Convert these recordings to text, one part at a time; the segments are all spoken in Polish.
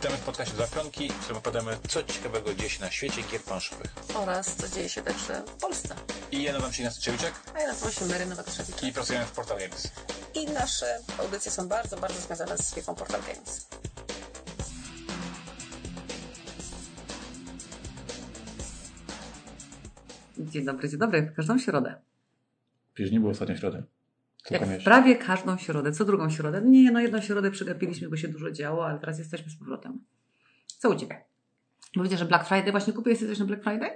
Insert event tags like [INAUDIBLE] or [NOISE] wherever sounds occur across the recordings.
Witamy w podcaście Zapionki, w którym opowiadamy, co ciekawego dzieje się na świecie gier planszowych. oraz co dzieje się także w Polsce. I ja nazywam się Ignacy Trzewiczek A ja nazywam się Mary Nowak-Trzewiczek. i pracujemy w Portal Games. I nasze audycje są bardzo, bardzo związane z firmą Portal Games. Dzień dobry, dzień dobry. W każdą środę. Przecież nie było ostatnio środy. Jak miałeś- prawie każdą środę. Co drugą środę? Nie, no jedną środę przegapiliśmy, bo się dużo działo, ale teraz jesteśmy z powrotem. Co u Ciebie? Bo widzę, że Black Friday. Właśnie kupiłeś coś na Black Friday?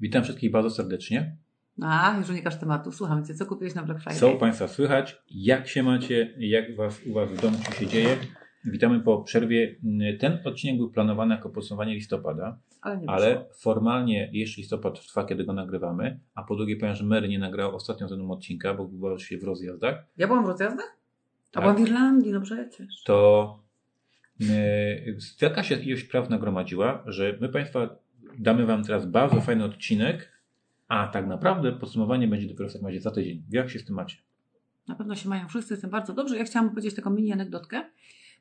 Witam wszystkich bardzo serdecznie. A, już unikasz tematu. Słucham Cię. Co kupiłeś na Black Friday? Co u Państwa słychać? Jak się macie? Jak was, u Was w domu się dzieje? Witamy po przerwie. Ten odcinek był planowany jako podsumowanie listopada, Ale ale formalnie jeszcze listopad trwa, kiedy go nagrywamy, a po drugie powiem, że Mary nie nagrała ostatnio ze mną odcinka, bo była się w rozjazdach. Ja byłam w rozjazdach? A Tak. byłam w Irlandii, no przecież. to yy, taka się ilość praw nagromadziła, że my Państwa damy Wam teraz bardzo fajny odcinek, a tak naprawdę podsumowanie będzie dopiero w takim razie za tydzień. Jak się z tym macie? Na pewno się mają wszyscy, jestem bardzo dobrze. Ja chciałam powiedzieć taką mini anegdotkę,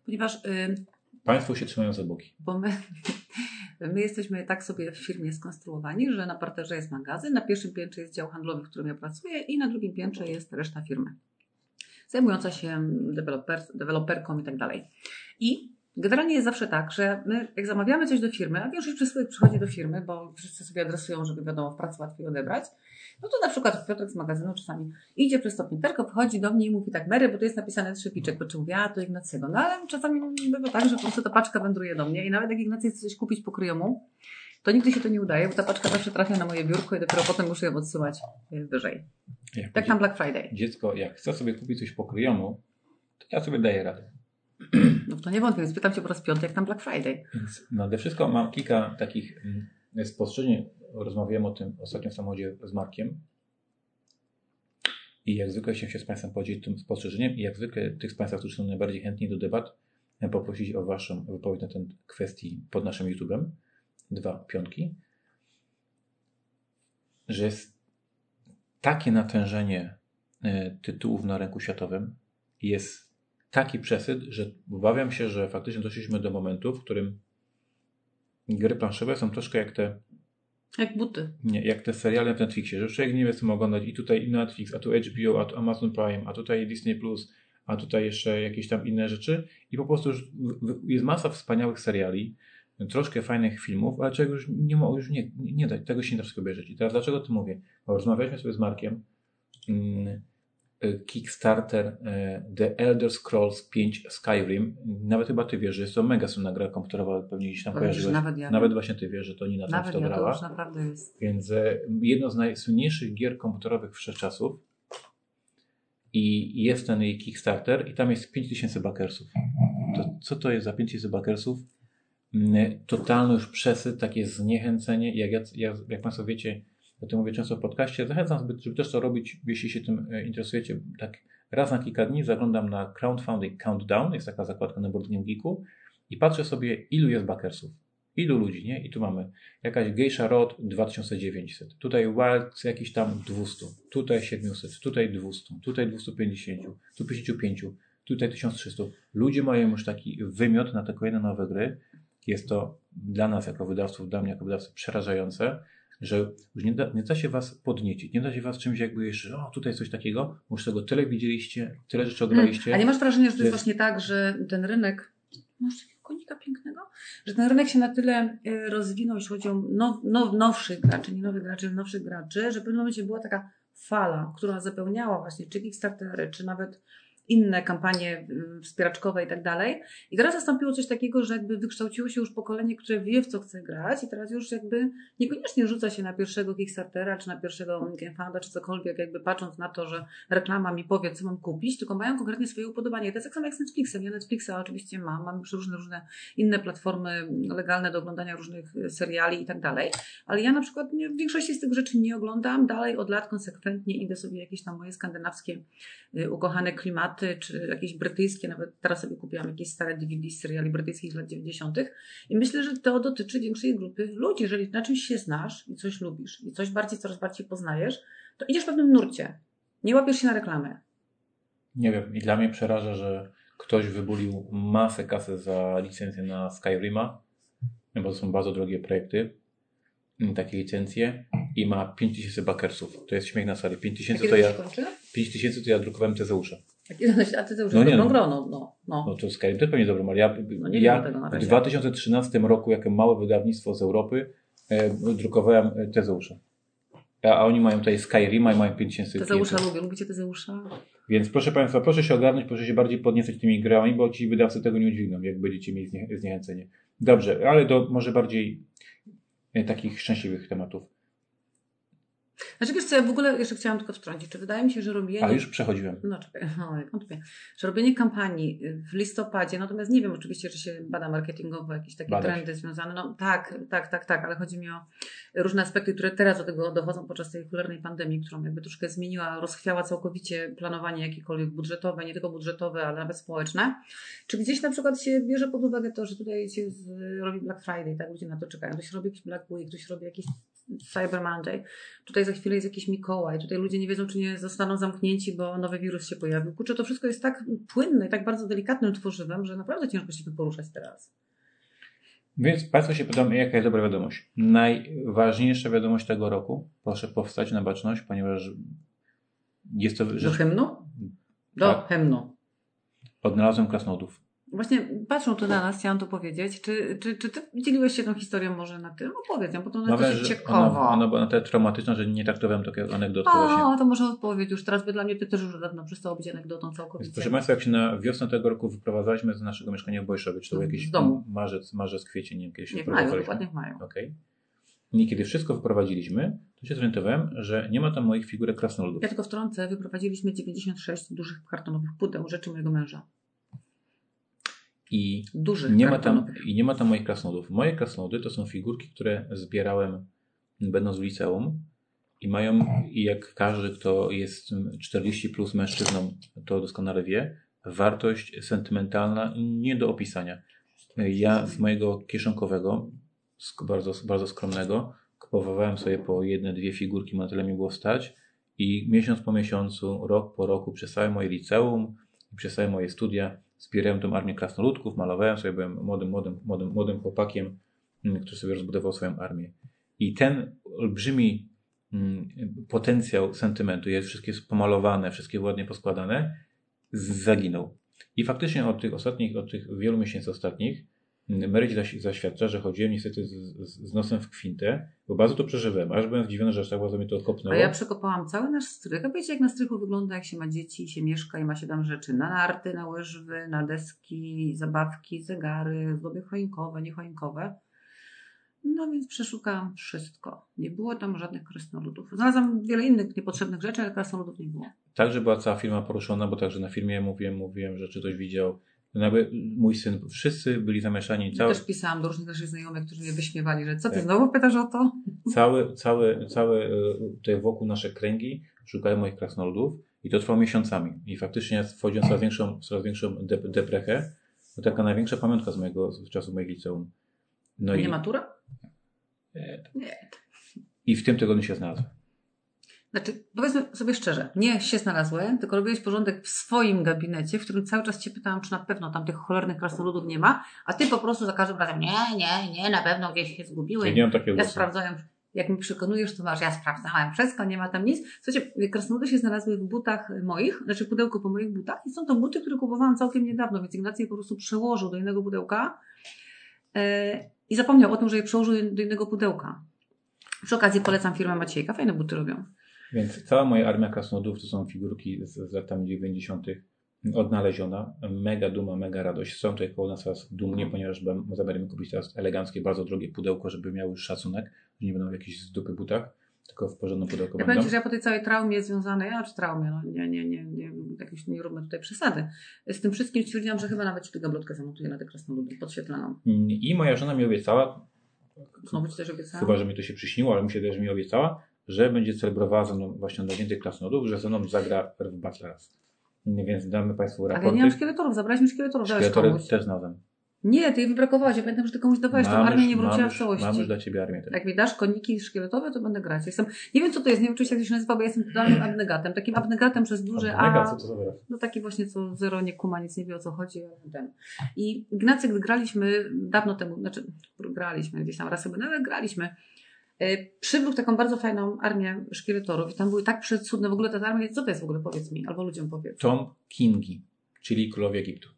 ponieważ, y, Państwo się trzymają za boki. bo my, [LAUGHS] my jesteśmy tak sobie w firmie skonstruowani, że na parterze jest magazyn, na pierwszym piętrze jest dział handlowy, w którym ja pracuję i na drugim piętrze jest reszta firmy, zajmująca się deweloper, deweloperką i tak dalej. I generalnie jest zawsze tak, że my jak zamawiamy coś do firmy, a większość przysług przychodzi do firmy, bo wszyscy sobie adresują, żeby wiadomo w pracy łatwiej odebrać, no to na przykład Piotrek z magazynu czasami idzie przez to pięterko, wchodzi do mnie i mówi tak, Mary, bo tu jest napisane trzypiczek, po czym mówię, a to Ignacego. No ale czasami bywa tak, że po prostu ta paczka wędruje do mnie i nawet jak Ignacy chce coś kupić po kryjomu, to nigdy się to nie udaje, bo ta paczka zawsze trafia na moje biurko i dopiero potem muszę ją odsyłać wyżej. Jak Tak na Black Friday. Dziecko, jak chce sobie kupić coś po kryjomu, to ja sobie daję radę. [CLEARS THROAT] No to nie wątpię, więc pytam Cię po raz piąty, jak tam Black Friday. Więc nade wszystko mam kilka takich mm, spostrzeżeń. Rozmawiałem o tym ostatnio w samochodzie z Markiem. I jak zwykle się, się z Państwem podzielić tym spostrzeżeniem i jak zwykle tych z Państwa, którzy są najbardziej chętni do debat, e, poprosić o Waszą wypowiedź na ten kwestii pod naszym YouTube'em. Dwa piątki. Że jest takie natężenie e, tytułów na rynku światowym, jest taki przesyt, że obawiam się, że faktycznie doszliśmy do momentu, w którym gry planszowe są troszkę jak te, Jak buty. nie, jak te seriale w Netflixie, że człowiek nie wie co ma oglądać i tutaj i Netflix, a tu HBO, a tu Amazon Prime, a tutaj Disney+, Plus, a tutaj jeszcze jakieś tam inne rzeczy i po prostu już jest masa wspaniałych seriali, troszkę fajnych filmów, ale czego już nie ma, już nie, nie, nie da, tego się nie da wszystko obejrzeć. I teraz dlaczego o tym mówię? Bo rozmawialiśmy sobie z Markiem, mm, Kickstarter y, The Elder Scrolls 5 Skyrim. Nawet chyba ty wiesz, że jest to mega słynna gra komputerowa, pewnie gdzieś tam kojarzyłeś. nawet ja. Nawet właśnie ty wiesz, że to Nina tam w to ja to grała. już naprawdę jest. Więc e, jedno z najsłynniejszych gier komputerowych wszechczasów i jest ten jej Kickstarter i tam jest 5000 bakersów. To, co to jest za 5000 bakersów? Mm, Totalny już przesyt, takie zniechęcenie. Jak, ja, jak, jak Państwo wiecie, o tym mówię często w podcaście, zachęcam, żeby, też to robić, jeśli się tym e, interesujecie. Tak raz na kilka dni zaglądam na Crowdfunding Countdown, jest taka zakładka na Board Game Geeku i patrzę sobie, ilu jest bakersów. Ilu ludzi, nie? I tu mamy jakaś Geisha Rod 2900, tutaj Wild jakiś tam 200, tutaj 700, tutaj 200, tutaj 250, tu 55, tutaj 1300. Ludzie mają już taki wymiot na te kolejne nowe gry. Jest to dla nas jako wydawców, dla mnie jako wydawcy przerażające, że już nie da, nie da się was podniecić, nie da się was czymś jakby jeszcze, o tutaj coś takiego, bo już tego tyle widzieliście, tyle rzeczy ograliście. A nie masz wrażenia, że to jest Jest- właśnie tak, że ten rynek. Masz takiego konika pięknego? Że ten rynek się na tyle y, rozwinął, jeśli chodzi o now, now, nowszych graczy, nie nowych graczy, nowszych graczy, że w pewnym momencie była taka fala, która zapełniała właśnie czy Kickstartery, czy nawet inne kampanie y, wspieraczkowe i tak dalej. I teraz nastąpiło coś takiego, że jakby wykształciło się już pokolenie, które wie w co chce grać i teraz już jakby niekoniecznie rzuca się na pierwszego Kickstartera, czy na pierwszego GameFounda, czy cokolwiek, jakby patrząc na to, że reklama mi powie, co mam kupić, tylko mają konkretnie swoje upodobanie. To jest tak samo jak z Netflixem. Ja Netflixa oczywiście mam, mam różne, różne inne platformy legalne do oglądania różnych e, seriali i tak dalej, ale ja na przykład nie, w większości z tych rzeczy nie oglądam. Dalej od lat konsekwentnie idę sobie jakieś tam moje skandynawskie y, ukochane klimaty, czy jakieś brytyjskie, nawet teraz sobie kupiłam jakieś stare DVD z seriali brytyjskich z lat 90. I myślę, że to dotyczy większej grupy ludzi. Jeżeli na czymś się znasz i coś lubisz i coś bardziej, coraz bardziej poznajesz, to idziesz w pewnym nurcie. Nie łapiesz się na reklamę. Nie wiem, i dla mnie przeraża, że ktoś wybulił masę kasy za licencję na Skyrima, bo to są bardzo drogie projekty, mm, takie licencje i ma 5000 bakersów. To jest śmiech na sali. 5000 to ja, 5000 to ja drukowałem Tezeusze. A ty to już No nie, dobrą no. grę, no, no, no. To Skyrim też pewnie dobrze, ale ja, No nie ja tego na w razie. 2013 roku, jako małe wydawnictwo z Europy, e, drukowałem e, Tezeusze. A, a oni mają tutaj Skyrima i mają 5000 Tezeusza lubię, lubicie Tezeusza? Więc proszę Państwa, proszę się ogarnąć, proszę się bardziej podniecać tymi grami, bo ci wydawcy tego nie udźwigną, jak będziecie mieli znie, zniechęcenie. Dobrze, ale do może bardziej e, takich szczęśliwych tematów. Znaczy wiesz co, ja w ogóle jeszcze chciałam tylko wtrącić, czy wydaje mi się, że robienie... Ale już przechodziłem. No czekaj, no, wątpię. Że robienie kampanii w listopadzie, natomiast nie wiem oczywiście, czy się bada marketingowo jakieś takie trendy związane. No tak, tak, tak, tak, ale chodzi mi o różne aspekty, które teraz do tego dochodzą podczas tej cholernej pandemii, którą jakby troszkę zmieniła, rozchwiała całkowicie planowanie jakiekolwiek budżetowe, nie tylko budżetowe, ale nawet społeczne. Czy gdzieś na przykład się bierze pod uwagę to, że tutaj się z, robi Black Friday, tak? Ludzie na to czekają. Ktoś robi jakiś Black Week, ktoś robi jakiś Cyber Monday. Tutaj za chwilę jest jakiś Mikołaj. Tutaj ludzie nie wiedzą, czy nie zostaną zamknięci, bo nowy wirus się pojawił. Kurczę, to wszystko jest tak płynne i tak bardzo delikatnym tworzywem, że naprawdę ciężko się tym poruszać teraz. Więc Państwo się pytam, jaka jest dobra wiadomość. Najważniejsza wiadomość tego roku, proszę powstać na baczność, ponieważ jest to Do rzecz... hymnu? Do Tak. hymnu. Odnalazłem krasnodów. Właśnie patrzą tu na nas, chciałam to powiedzieć. Czy, czy, czy ty dzieliłeś się tą historią może na tym? Opowiedz ją, bo to ona Mam jest ciekawa. Ona, ona była na tyle traumatyczna, że nie traktowałem takiej anegdotki właśnie. A, to może odpowiedź już teraz, by dla mnie to też już dawno przestało być anegdotą Więc całkowicie. proszę Państwa, jak się na wiosnę tego roku wyprowadzaliśmy z naszego mieszkania w Bojszowie, czy to był Z jakiś domu. marzec, marzec, kwiecień, nie wiem, kiedy się maju, wyprowadzaliśmy. dokładnie w maju. Okej. I kiedy wszystko wyprowadziliśmy, to się zorientowałem, że nie ma tam moich figurek krasnoludów. Ja tylko wtrącę, wyprowadziliśmy 96 dużych kartonowych pudeł rzeczy mojego męża. I Dużych nie, ma tam. I nie ma tam moich krasnoludów. Moje krasnoludy to są figurki, które zbierałem będąc w liceum i mają, i jak każdy, kto jest 40 plus mężczyzną, to doskonale wie, wartość sentymentalna nie do opisania. Ja z mojego kieszonkowego, bardzo, bardzo skromnego, kupowałem sobie po jedne, dwie figurki, na tyle mi było stać i miesiąc po miesiącu, rok po roku przez całe moje liceum przez całe moje studia zbierałem tą armię krasnoludków, malowałem sobie, byłem młodym, młodym, młodym, młodym chłopakiem, mm, który sobie rozbudował swoją armię. I ten olbrzymi mm, potencjał sentymentu, jest wszystkie pomalowane, wszystkie ładnie poskładane, zaginął. I faktycznie od tych ostatnich, od tych wielu miesięcy ostatnich, zaś, zaświadcza, że chodziłem niestety z, z, nosem w kwintę, bo bardzo to przeżywałem, aż byłem zdziwiony, że aż tak bardzo mnie to odkopnęło. A ja przekopałam cały nasz strych. A wiecie, jak na strychu wygląda, jak się ma dzieci, się mieszka i ma się tam rzeczy na narty, na łyżwy, na deski, zabawki, zegary, zdoby choinkowe, niechoinkowe. No więc przeszukałam wszystko. Nie było tam żadnych krasnoludów. Znalazłam wiele innych niepotrzebnych rzeczy, ale krasnoludów nie było. Także była cała firma poruszona, bo także na filmie mówiłem, mówiłem, że czy ktoś widział. No jakby mój syn, wszyscy byli zamieszani. Ja Cały, też pisałam do różnych naszych znajomych, którzy mnie wyśmiewali, że co ty Tak. znowu pytasz o to? cały, cały, cały e, tutaj wokół nasze kręgi szukają moich krasnoludów i to trwało miesiącami. I faktycznie ja wchodziłem w coraz większą, coraz większą dep- deprechę. To taka największa pamiątka z mojego, z czasów mojego liceum. No nie i, matura? Nie. I w tym tygodniu się znalazłem. Znaczy, powiedzmy sobie szczerze, nie się znalazłem, tylko robiłeś porządek w swoim gabinecie, w którym cały czas Cię pytałam, czy na pewno tam tych cholernych krasnoludów nie ma, a Ty po prostu za każdym razem, nie, nie, nie, na pewno gdzieś się zgubiły. Ja nie mam takiego Ja głosu. sprawdzałem, jak mi przekonujesz, to masz, ja sprawdzałem wszystko, nie ma tam nic. Słuchajcie, krasnoludy się znalazły w butach moich, znaczy pudełko po moich butach i są to buty, które kupowałam całkiem niedawno, więc Ignacy je po prostu przełożył do innego pudełka e, i zapomniał o tym, że je przełożył do innego pudełka. Przy okazji polecam firmę Maciejka, fajne buty robią. Więc cała moja armia krasnodów to są figurki z, z latami 90. odnaleziona. Mega duma, mega radość. Są tutaj koło nas teraz dumnie, ponieważ zamierzamy kupić teraz eleganckie, bardzo drogie pudełko, żeby miały szacunek, że nie będą w jakichś z dupy butach, tylko w porządnym pudełku Ja będą. że ja po tej całej traumie związanej, a czy traumie, no nie, nie, nie, nie, jakieś nie róbmy tutaj przesady. Z tym wszystkim stwierdziłam, że chyba nawet Ci tę gablotkę zamontuję na te krasnoludy podświetlaną. I moja żona mi obiecała, Znowu Ci też obiecałam. chyba, że mi to się przyśniło, ale mi się też mi obiecała, że będzie celebrowała ze mną właśnie odnagiętych krasnodów, że ze mną zagra w Butlers. Więc damy Państwu Ale ja raporty. nie mam szkieletorów, zabraliśmy szkieletorów, Szkieletory też znalazłem. Nie, ty jej wybrakowałaś. Ja pamiętam, że ty komuś dawałeś tą armię nie wróciła w całości. Mam już dla Ciebie armię. teraz. Jak mi dasz koniki szkieletowe, to będę grać. Jestem, nie wiem co to jest, nie wiem oczywiście jak to się nazywa, bo ja jestem totalnym [CLEARS THROAT] abnegatem. Takim abnegatem przez duże Abnega, A. co to za wyraz? No taki właśnie, co zero nie kuma, nic nie wie o co chodzi. Ten. I Ignacy, gdy graliśmy dawno temu, znaczy graliśmy gdzieś tam raz sobie, no ale graliśmy, przybył taką bardzo fajną armię szkieletorów i tam były tak przecudne, w ogóle ta armia, co to jest w ogóle, powiedz mi, albo ludziom powiedz. Tom Kingi, czyli królowie Egiptu.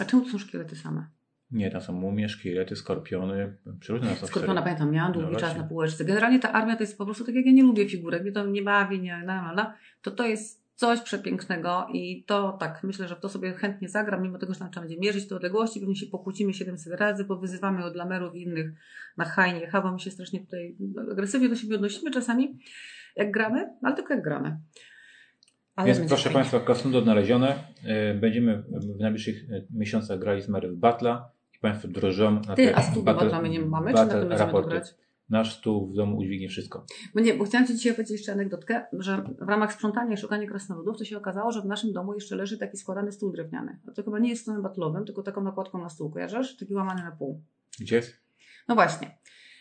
A czemu to są szkielety same? Nie, tam są mumie, szkielety, skorpiony, przeróżne są Skorpiona pamiętam, miałam No długi czas właśnie. na półeczce. Generalnie ta armia to jest po prostu tak jak ja nie lubię figurek, mnie to nie bawi, nie, na, na, na, to to jest coś przepięknego i to tak, myślę, że w to sobie chętnie zagram, mimo tego, że nam trzeba będzie mierzyć te odległości, pewnie się pokłócimy 700 razy, bo wyzywamy od lamerów i innych na hajnie, chawa my się strasznie tutaj agresywnie do siebie odnosimy czasami, jak gramy, ale tylko jak gramy. Ale Więc proszę fajnie. Państwa, Krasnoludy odnalezione. E, Będziemy w najbliższych e, miesiącach grali z Mary w Battla i Państwo drżą na Ty, te a do battle- mamy, czy na tym będziemy raporty. grać? Nasz stół w domu udźwignie wszystko. Bo nie, bo chciałam Ci dzisiaj powiedzieć jeszcze anegdotkę, że w ramach sprzątania i szukania krasnoludów to się okazało, że w naszym domu jeszcze leży taki składany stół drewniany. A to chyba nie jest stołem batlowym, tylko taką nakładką na stół, kojarzysz? Taki łamany na pół. Gdzie jest? No właśnie.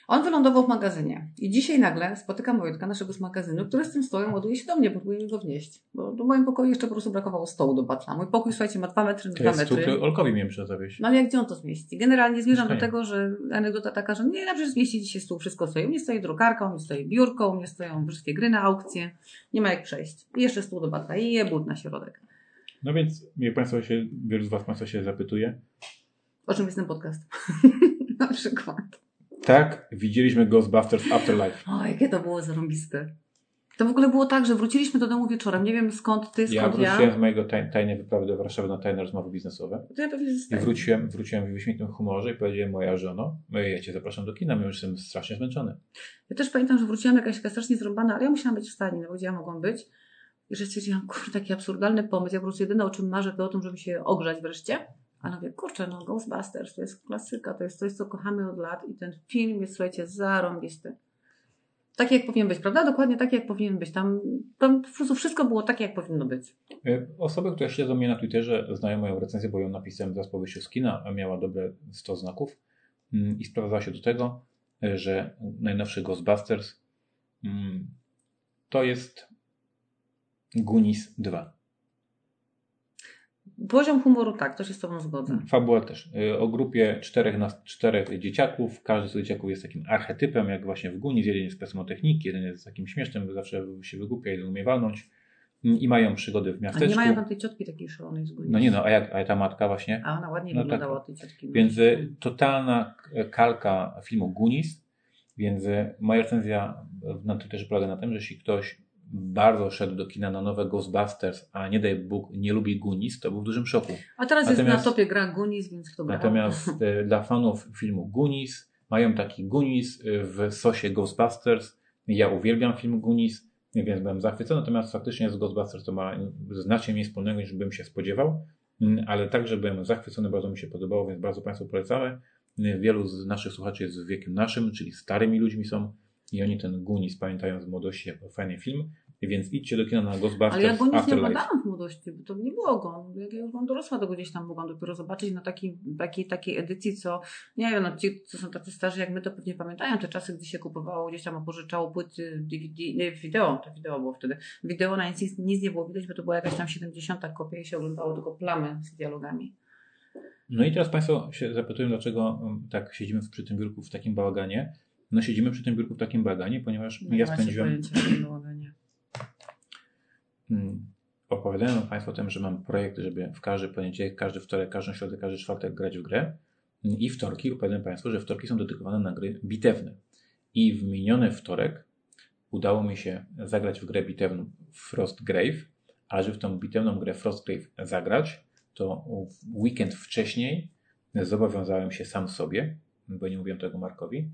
On wylądował w magazynie i dzisiaj nagle spotykam Wojtka, naszego z magazynu, który z tym stołem ładuje się do mnie, próbuje go wnieść. Bo do moim pokoju jeszcze po prostu brakowało stołu do batla. Mój pokój, słuchajcie, ma 2 metry na To 2 jest stół, metry. który Olkowi miałem przed zawieść. No ale jak gdzie on to zmieści? Generalnie zmierzam do tego, że anegdota taka, że nie, przykład zmieści dzisiaj stół, wszystko stoi. U mnie stoi drukarka, u mnie stoi biurko, u mnie stoją wszystkie gry na aukcję. Nie ma jak przejść. I jeszcze stół do batla i jebut na środek. No więc, jak Państwo się, wielu z Was Państwa się zapytuje. O czym jest ten podcast? [LAUGHS] na przykład. Tak, widzieliśmy Ghostbusters Afterlife. O, jakie to było zarąbiste. To w ogóle było tak, że wróciliśmy do domu wieczorem. Nie wiem skąd ty, Ja skąd ja. wróciłem z mojego taj, tajnej wyprawy do Warszawy na tajne rozmowy biznesowe. To ja pewnie I wróciłem, wróciłem w wyśmienitym humorze i powiedziałem moja żono, "No ja Cię zapraszam do kina, ja już jestem strasznie zmęczony. Ja też pamiętam, że wróciłam jakaś taka strasznie zrąbana, ale ja musiałam być w stanie, no bo gdzie ja mogłam być. I że stwierdziłam, kurde, taki absurdalny pomysł. Ja po prostu jedyne o czym marzę, to o tym, żeby się ogrzać wreszcie. Ale mówię, kurczę, no Ghostbusters to jest klasyka, to jest coś, co kochamy od lat i ten film jest, słuchajcie, zarąbisty. Tak jak powinien być, prawda? Dokładnie tak jak powinien być. Tam, tam prostu wszystko było takie, jak powinno być. Y, Osoby, które śledzą mnie na Twitterze, znają moją recenzję, bo ją napisałem zaraz po wyjściu z kina, miała dobre 100 znaków mm, i sprowadzała się do tego, y, że najnowszy Ghostbusters mm, to jest Goonies 2. Poziom humoru tak, to się z Tobą zgodzę. Fabuła też. Y, O grupie czterech, na, czterech dzieciaków. Każdy z tych dzieciaków jest takim archetypem, jak właśnie w Goonies. Jeden jest pesymotechniki, jeden jest takim śmiesznym, zawsze się wygłupia, jeden umie walnąć. Mm, I mają przygody w A miasteczku. nie mają tam tej ciotki takiej szalonej z góry. No nie no, a jak a ta matka właśnie? A ona ładnie No wyglądała tak. tej ciotki. no. Więc y, totalna kalka filmu Goonies. Więc y, moja recenzja na Twitterze polega na tym, że jeśli ktoś bardzo szedł do kina na nowe Ghostbusters, a nie daj Bóg nie lubi Goonies, to był w dużym szoku. A teraz jest Natomiast- na topie gra Goonies, więc kto gra? Natomiast e, dla fanów filmu Goonies mają taki Goonies e, w sosie Ghostbusters. Ja uwielbiam film Goonies, więc byłem zachwycony. Natomiast faktycznie z Ghostbusters to ma znacznie mniej wspólnego niż bym się spodziewał. Mm, Ale także byłem zachwycony, bardzo mi się podobało, więc bardzo Państwu polecamy. Wielu z naszych słuchaczy jest w wieku naszym, czyli starymi ludźmi są i oni ten Goonies pamiętają z młodości jako fajny film. Więc idźcie do kina na Ghostbusters Ale ja Goonies nie Afterlife. oglądałam w młodości, bo to nie było go. Jak ja już byłam dorosła, to go gdzieś tam mogłam dopiero zobaczyć na takiej, takiej, takiej edycji, co nie wiem, no ci, co są tacy starzy jak my, to pewnie pamiętają te czasy, gdy się kupowało gdzieś tam, pożyczało płyty DVD, nie, wideo, to wideo było wtedy. Wideo na nic, nic nie było widać, bo to była jakaś tam 70 kopia i się oglądało tylko plamy z dialogami. No i teraz Państwo się zapytują, dlaczego um, tak siedzimy przy tym biurku w takim bałaganie. No siedzimy przy tym biurku w takim bałaganie, ponieważ Nie ja spędziłem, pojęcia o tym bałaganie. mm, opowiadałem Państwu o tym, że mam projekt, żeby w każdy poniedziałek, każdy wtorek, każdą środę, każdy czwartek grać w grę. I wtorki, opowiadałem Państwu, że wtorki są dedykowane na gry bitewne. I w miniony wtorek udało mi się zagrać w grę bitewną Frostgrave, a żeby w tą bitewną grę Frostgrave zagrać, to w weekend wcześniej zobowiązałem się sam sobie, bo nie mówiłem tego Markowi,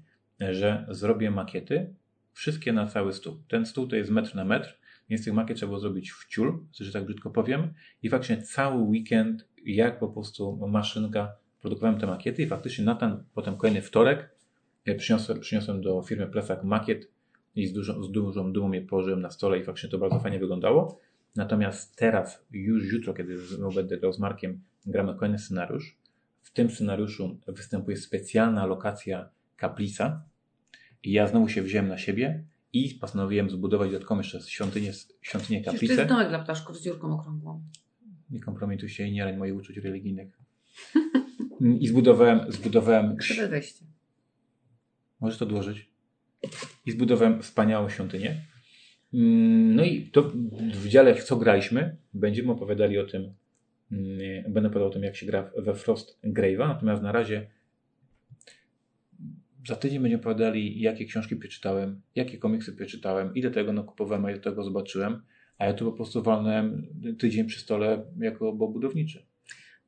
że zrobię makiety, wszystkie na cały stół. Ten stół to jest metr na metr, więc tych makiet trzeba było zrobić w ciul, że tak brzydko powiem. I faktycznie cały weekend, jak po prostu maszynka, produkowałem te makiety i faktycznie na ten, potem kolejny wtorek e, przyniosłem, przyniosłem do firmy Plesak makiet i z dużą, z dużą dumą je położyłem na stole i faktycznie to bardzo fajnie wyglądało. Natomiast teraz, już jutro, kiedy będę grał z Markiem, gramy kolejny scenariusz. w tym scenariuszu występuje specjalna lokacja kaplica i ja znowu się wziąłem na siebie i postanowiłem zbudować dodatkowo jeszcze świątynię, świątynię kaplicę. jest domek dla ptaszków z dziurką okrągłą. Nie kompromituj się i nie rań moich uczuć religijnych. I zbudowałem, zbudowałem, Krzywe wejście. możesz to odłożyć? I zbudowałem wspaniałą świątynię. Mm, No i to w dziale, w co graliśmy, będziemy opowiadali o tym, mm, będę opowiadał o tym, jak się gra we Frost Grave'a, natomiast na razie za tydzień będziemy opowiadali, jakie książki przeczytałem, jakie komiksy przeczytałem, ile tego nakupowałem, a ile tego zobaczyłem, a ja tu po prostu walnąłem tydzień przy stole jako bo budowniczy.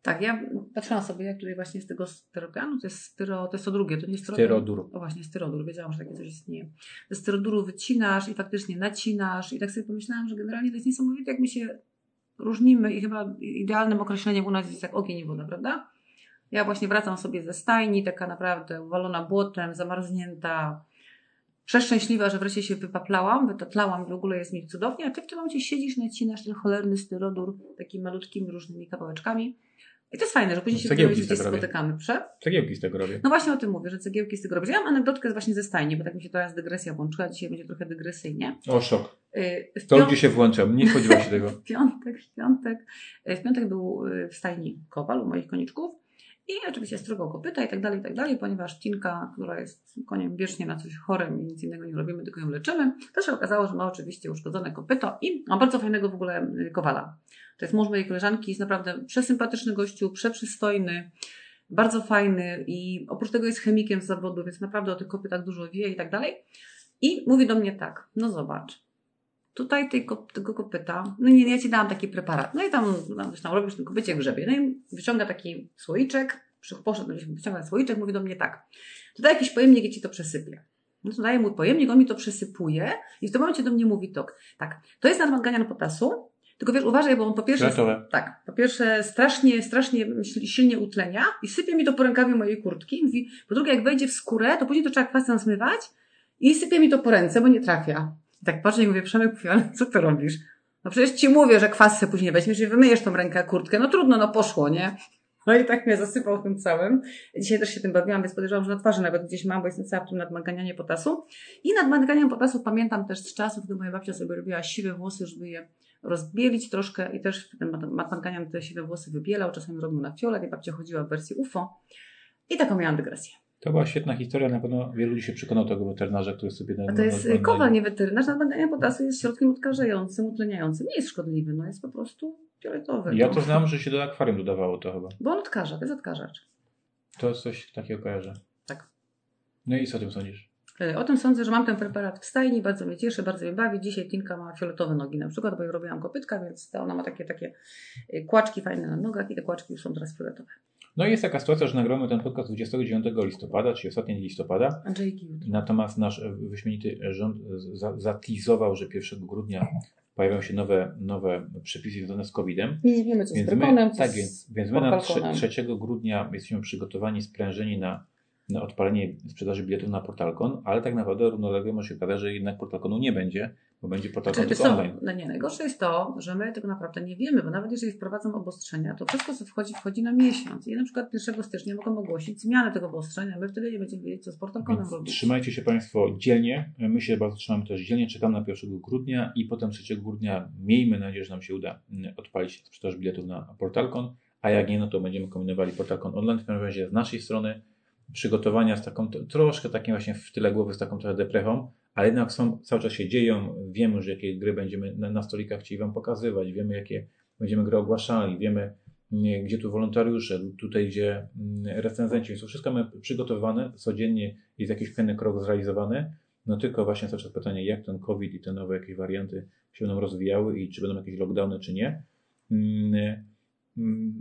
Tak, ja patrzyłam sobie, jak tutaj właśnie z tego styropianu, to jest styro, to jest to drugie, to nie jest Styrodur. O właśnie, styrodur, wiedziałam, że takie coś istnieje. Ze styroduru wycinasz i faktycznie nacinasz i tak sobie pomyślałam, że generalnie to jest niesamowite, jak my się różnimy i chyba idealnym określeniem u nas jest jak ogień i woda, prawda? Ja właśnie wracam sobie ze stajni, taka naprawdę uwalona błotem, zamarznięta, przeszczęśliwa, że wreszcie się wypaplałam, wytatlałam i w ogóle jest mi cudownie, a ty w tym momencie siedzisz, nacinasz ten cholerny styrodur takimi malutkimi różnymi kawałeczkami. I to jest fajne, że później się Cegiełki robię. spotykamy. Prze? Cegiełki z tego robię. No właśnie o tym mówię, że cegiełki z tego robię. Ja mam anegdotkę właśnie ze stajni, bo tak mi się teraz dygresja włączyła. Dzisiaj będzie trochę dygresyjnie. O, szok. Yy, W, To ludzie się włączam. Nie spodziewam się [LAUGHS] tego. w piątek, w piątek, yy, w piątek był yy, w stajni kowal u moich koniczków i oczywiście strugał kopyta i tak dalej, i tak dalej, ponieważ Tinka, która jest koniem wiecznie na coś chorym i nic innego nie robimy, tylko ją leczymy, to się okazało, że ma oczywiście uszkodzone kopyto i ma bardzo fajnego w ogóle yy, kowala. To jest mąż mojej koleżanki, jest naprawdę przesympatyczny gościu, przeprzystojny, bardzo fajny i oprócz tego jest chemikiem z zawodu, więc naprawdę o tych kopytach dużo wie i tak dalej. I mówi do mnie tak, no zobacz, tutaj tej, kop- tego kopyta, no nie, ja ci dałam taki preparat, no i tam, coś tam robisz, ten kopycie grzebie, no i wyciąga taki słoiczek, poszedł, wyciąga słoiczek, mówi do mnie tak, tutaj jakiś pojemnik, ja ci to przesypię. No to daje mu pojemnik, on mi to przesypuje i w tym momencie do mnie mówi tok, tak, to jest nadmanganian potasu, tylko wiesz, uważaj, bo on po pierwsze... Tak, po pierwsze strasznie, strasznie sil- silnie utlenia i sypie mi to po rękawie mojej kurtki. I Mówi, po drugie, jak wejdzie w skórę, to później to trzeba kwasem zmywać i sypie mi to po ręce, bo nie trafia. I tak patrzę i mówię, Przemek, mówię, ale co ty robisz? No przecież ci mówię, że kwas se później weźmiesz i wymyjesz tą rękę, kurtkę. No trudno, no poszło, nie? No i tak mnie zasypał tym całym. Dzisiaj też się tym bawiłam, więc podejrzewam, że na twarzy nawet gdzieś mam, bo jestem cała w tym nadmaganianie potasu. I nadmaganianie potasu pamiętam też z czasów, gdy moja babcia sobie robiła siwe włosy, żeby je rozbielić troszkę i też ten nadmaganian te siwe włosy wybielał, czasami robił na fiolet i babcia chodziła w wersji UFO. I taką miałam dygresję. To była świetna historia, na pewno wielu ludzi się przekonał tego weterynarza, który sobie... A to jest kowal, nie weterynarz. Nadbadanie potasu jest środkiem odkażającym, utleniającym. Nie jest szkodliwy, no jest po prostu fioletowy. Ja no. to znam, że się do akwarium dodawało to chyba. Bo on odkaża, to jest odkażacz. To jest coś takiego kojarzę. Tak. No i co o tym sądzisz? Y, O tym sądzę, że mam ten preparat w stajni, bardzo mnie cieszy, bardzo mnie bawi. Dzisiaj Tinka ma fioletowe nogi na przykład, bo jej robiłam kopytka, więc ona ma takie, takie y, kłaczki fajne na nogach i te kłaczki już są teraz fioletowe. No i jest taka sytuacja, że nagramy ten podcast 29 listopada, czyli ostatni listopada. Andrzejki jutro. Natomiast nasz wyśmienity rząd za- zatizował, że 1 grudnia pojawią się nowe, nowe przepisy związane z COVID-em. Nie wiemy, co z Więc Brykonem, my, co tak, z więc, więc my na trze- Portalconem. 3 grudnia jesteśmy przygotowani, sprężeni na, na odpalenie sprzedaży biletów na Portalcon, ale tak naprawdę równolegle może się okazać, że jednak Portalconu nie będzie, bo będzie Portalcon Znaczy, tylko online. no nie, najgorsze jest to, że my tego naprawdę nie wiemy, bo nawet jeżeli wprowadzą obostrzenia, to wszystko co wchodzi, wchodzi na miesiąc. I na przykład 1 stycznia mogą ogłosić zmianę tego obostrzenia, my wtedy nie będziemy wiedzieć, co z Więc robić. trzymajcie się Państwo dzielnie. My się bardzo trzymamy też dzielnie. Czekamy na 1 grudnia i potem 3 grudnia miejmy nadzieję, że nam się uda mm, odpalić sprzedaż biletów na Portalcon. A jak nie, no to będziemy kombinowali Portalcon online. W każdym razie z naszej strony przygotowania z taką troszkę takim właśnie w tyle głowy, z taką trochę deprechą, ale jednak są, cały czas się dzieją. Wiemy już, jakie gry będziemy na, na stolikach chcieli Wam pokazywać. Wiemy, jakie będziemy gry ogłaszali. Wiemy, nie, gdzie tu wolontariusze, tutaj gdzie mm, recenzenci. Więc to wszystko mamy przygotowane, codziennie jest jakiś pewien krok zrealizowany. No tylko właśnie cały czas pytanie, jak ten COVID i te nowe jakieś warianty się będą rozwijały i czy będą jakieś lockdowny, czy nie. Mm, mm,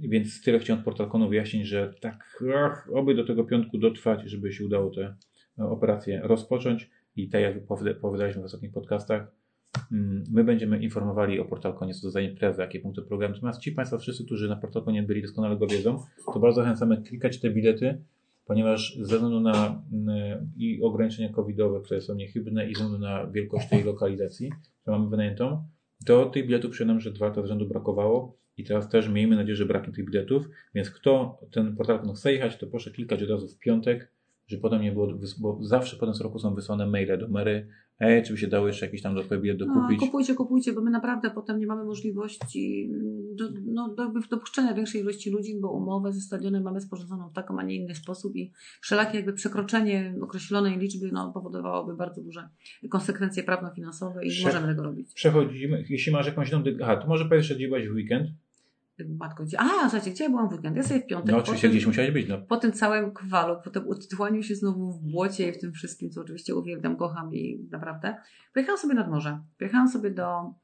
Więc tyle chciałem od Portalkonu wyjaśnić, że tak, ach, oby do tego piątku dotrwać, żeby się udało te e, operacje rozpocząć. I tak jak powie- powiedzieliśmy w ostatnich podcastach, mm, my będziemy informowali o Portalkonie co do za imprezę, jakie punkty programu. Natomiast ci Państwo wszyscy, którzy na Portalkonie byli, doskonale go wiedzą, to bardzo zachęcamy klikać te bilety, ponieważ ze względu na mm, i ograniczenia covidowe, które są niechybne i ze względu na wielkość tej lokalizacji, którą mamy wynajętą, Do tych biletów przyznam, że dwa lata z rzędu brakowało i teraz też miejmy nadzieję, że braknie tych biletów, więc kto ten portal chce jechać, to proszę klikać od razu w piątek, że potem nie było, bo zawsze potem z roku są wysłane maile do Mary, ej, czy by się dało jeszcze jakiś tam dodatkowy bilet No, dokupić. kupujcie, kupujcie, bo my naprawdę potem nie mamy możliwości do, no, do dopuszczenia większej ilości ludzi, bo umowę ze stadionem mamy sporządzoną w taką, a nie inny sposób i wszelakie jakby przekroczenie określonej liczby no, powodowałoby bardzo duże konsekwencje prawno-finansowe i nie Prze- możemy tego robić. Przechodzimy, jeśli masz jakąś dy- aha, to może byłeś w weekend? Matko, gdzie? A, słuchajcie, gdzie ja byłam w weekend? Ja sobie w piątek. No oczywiście gdzieś musiałeś być, no. po tym całym kwalu, po tym utytłaniu się znowu w błocie i w tym wszystkim, co oczywiście uwielbiam, kocham i naprawdę, pojechałam sobie nad morze. Pojechałam sobie do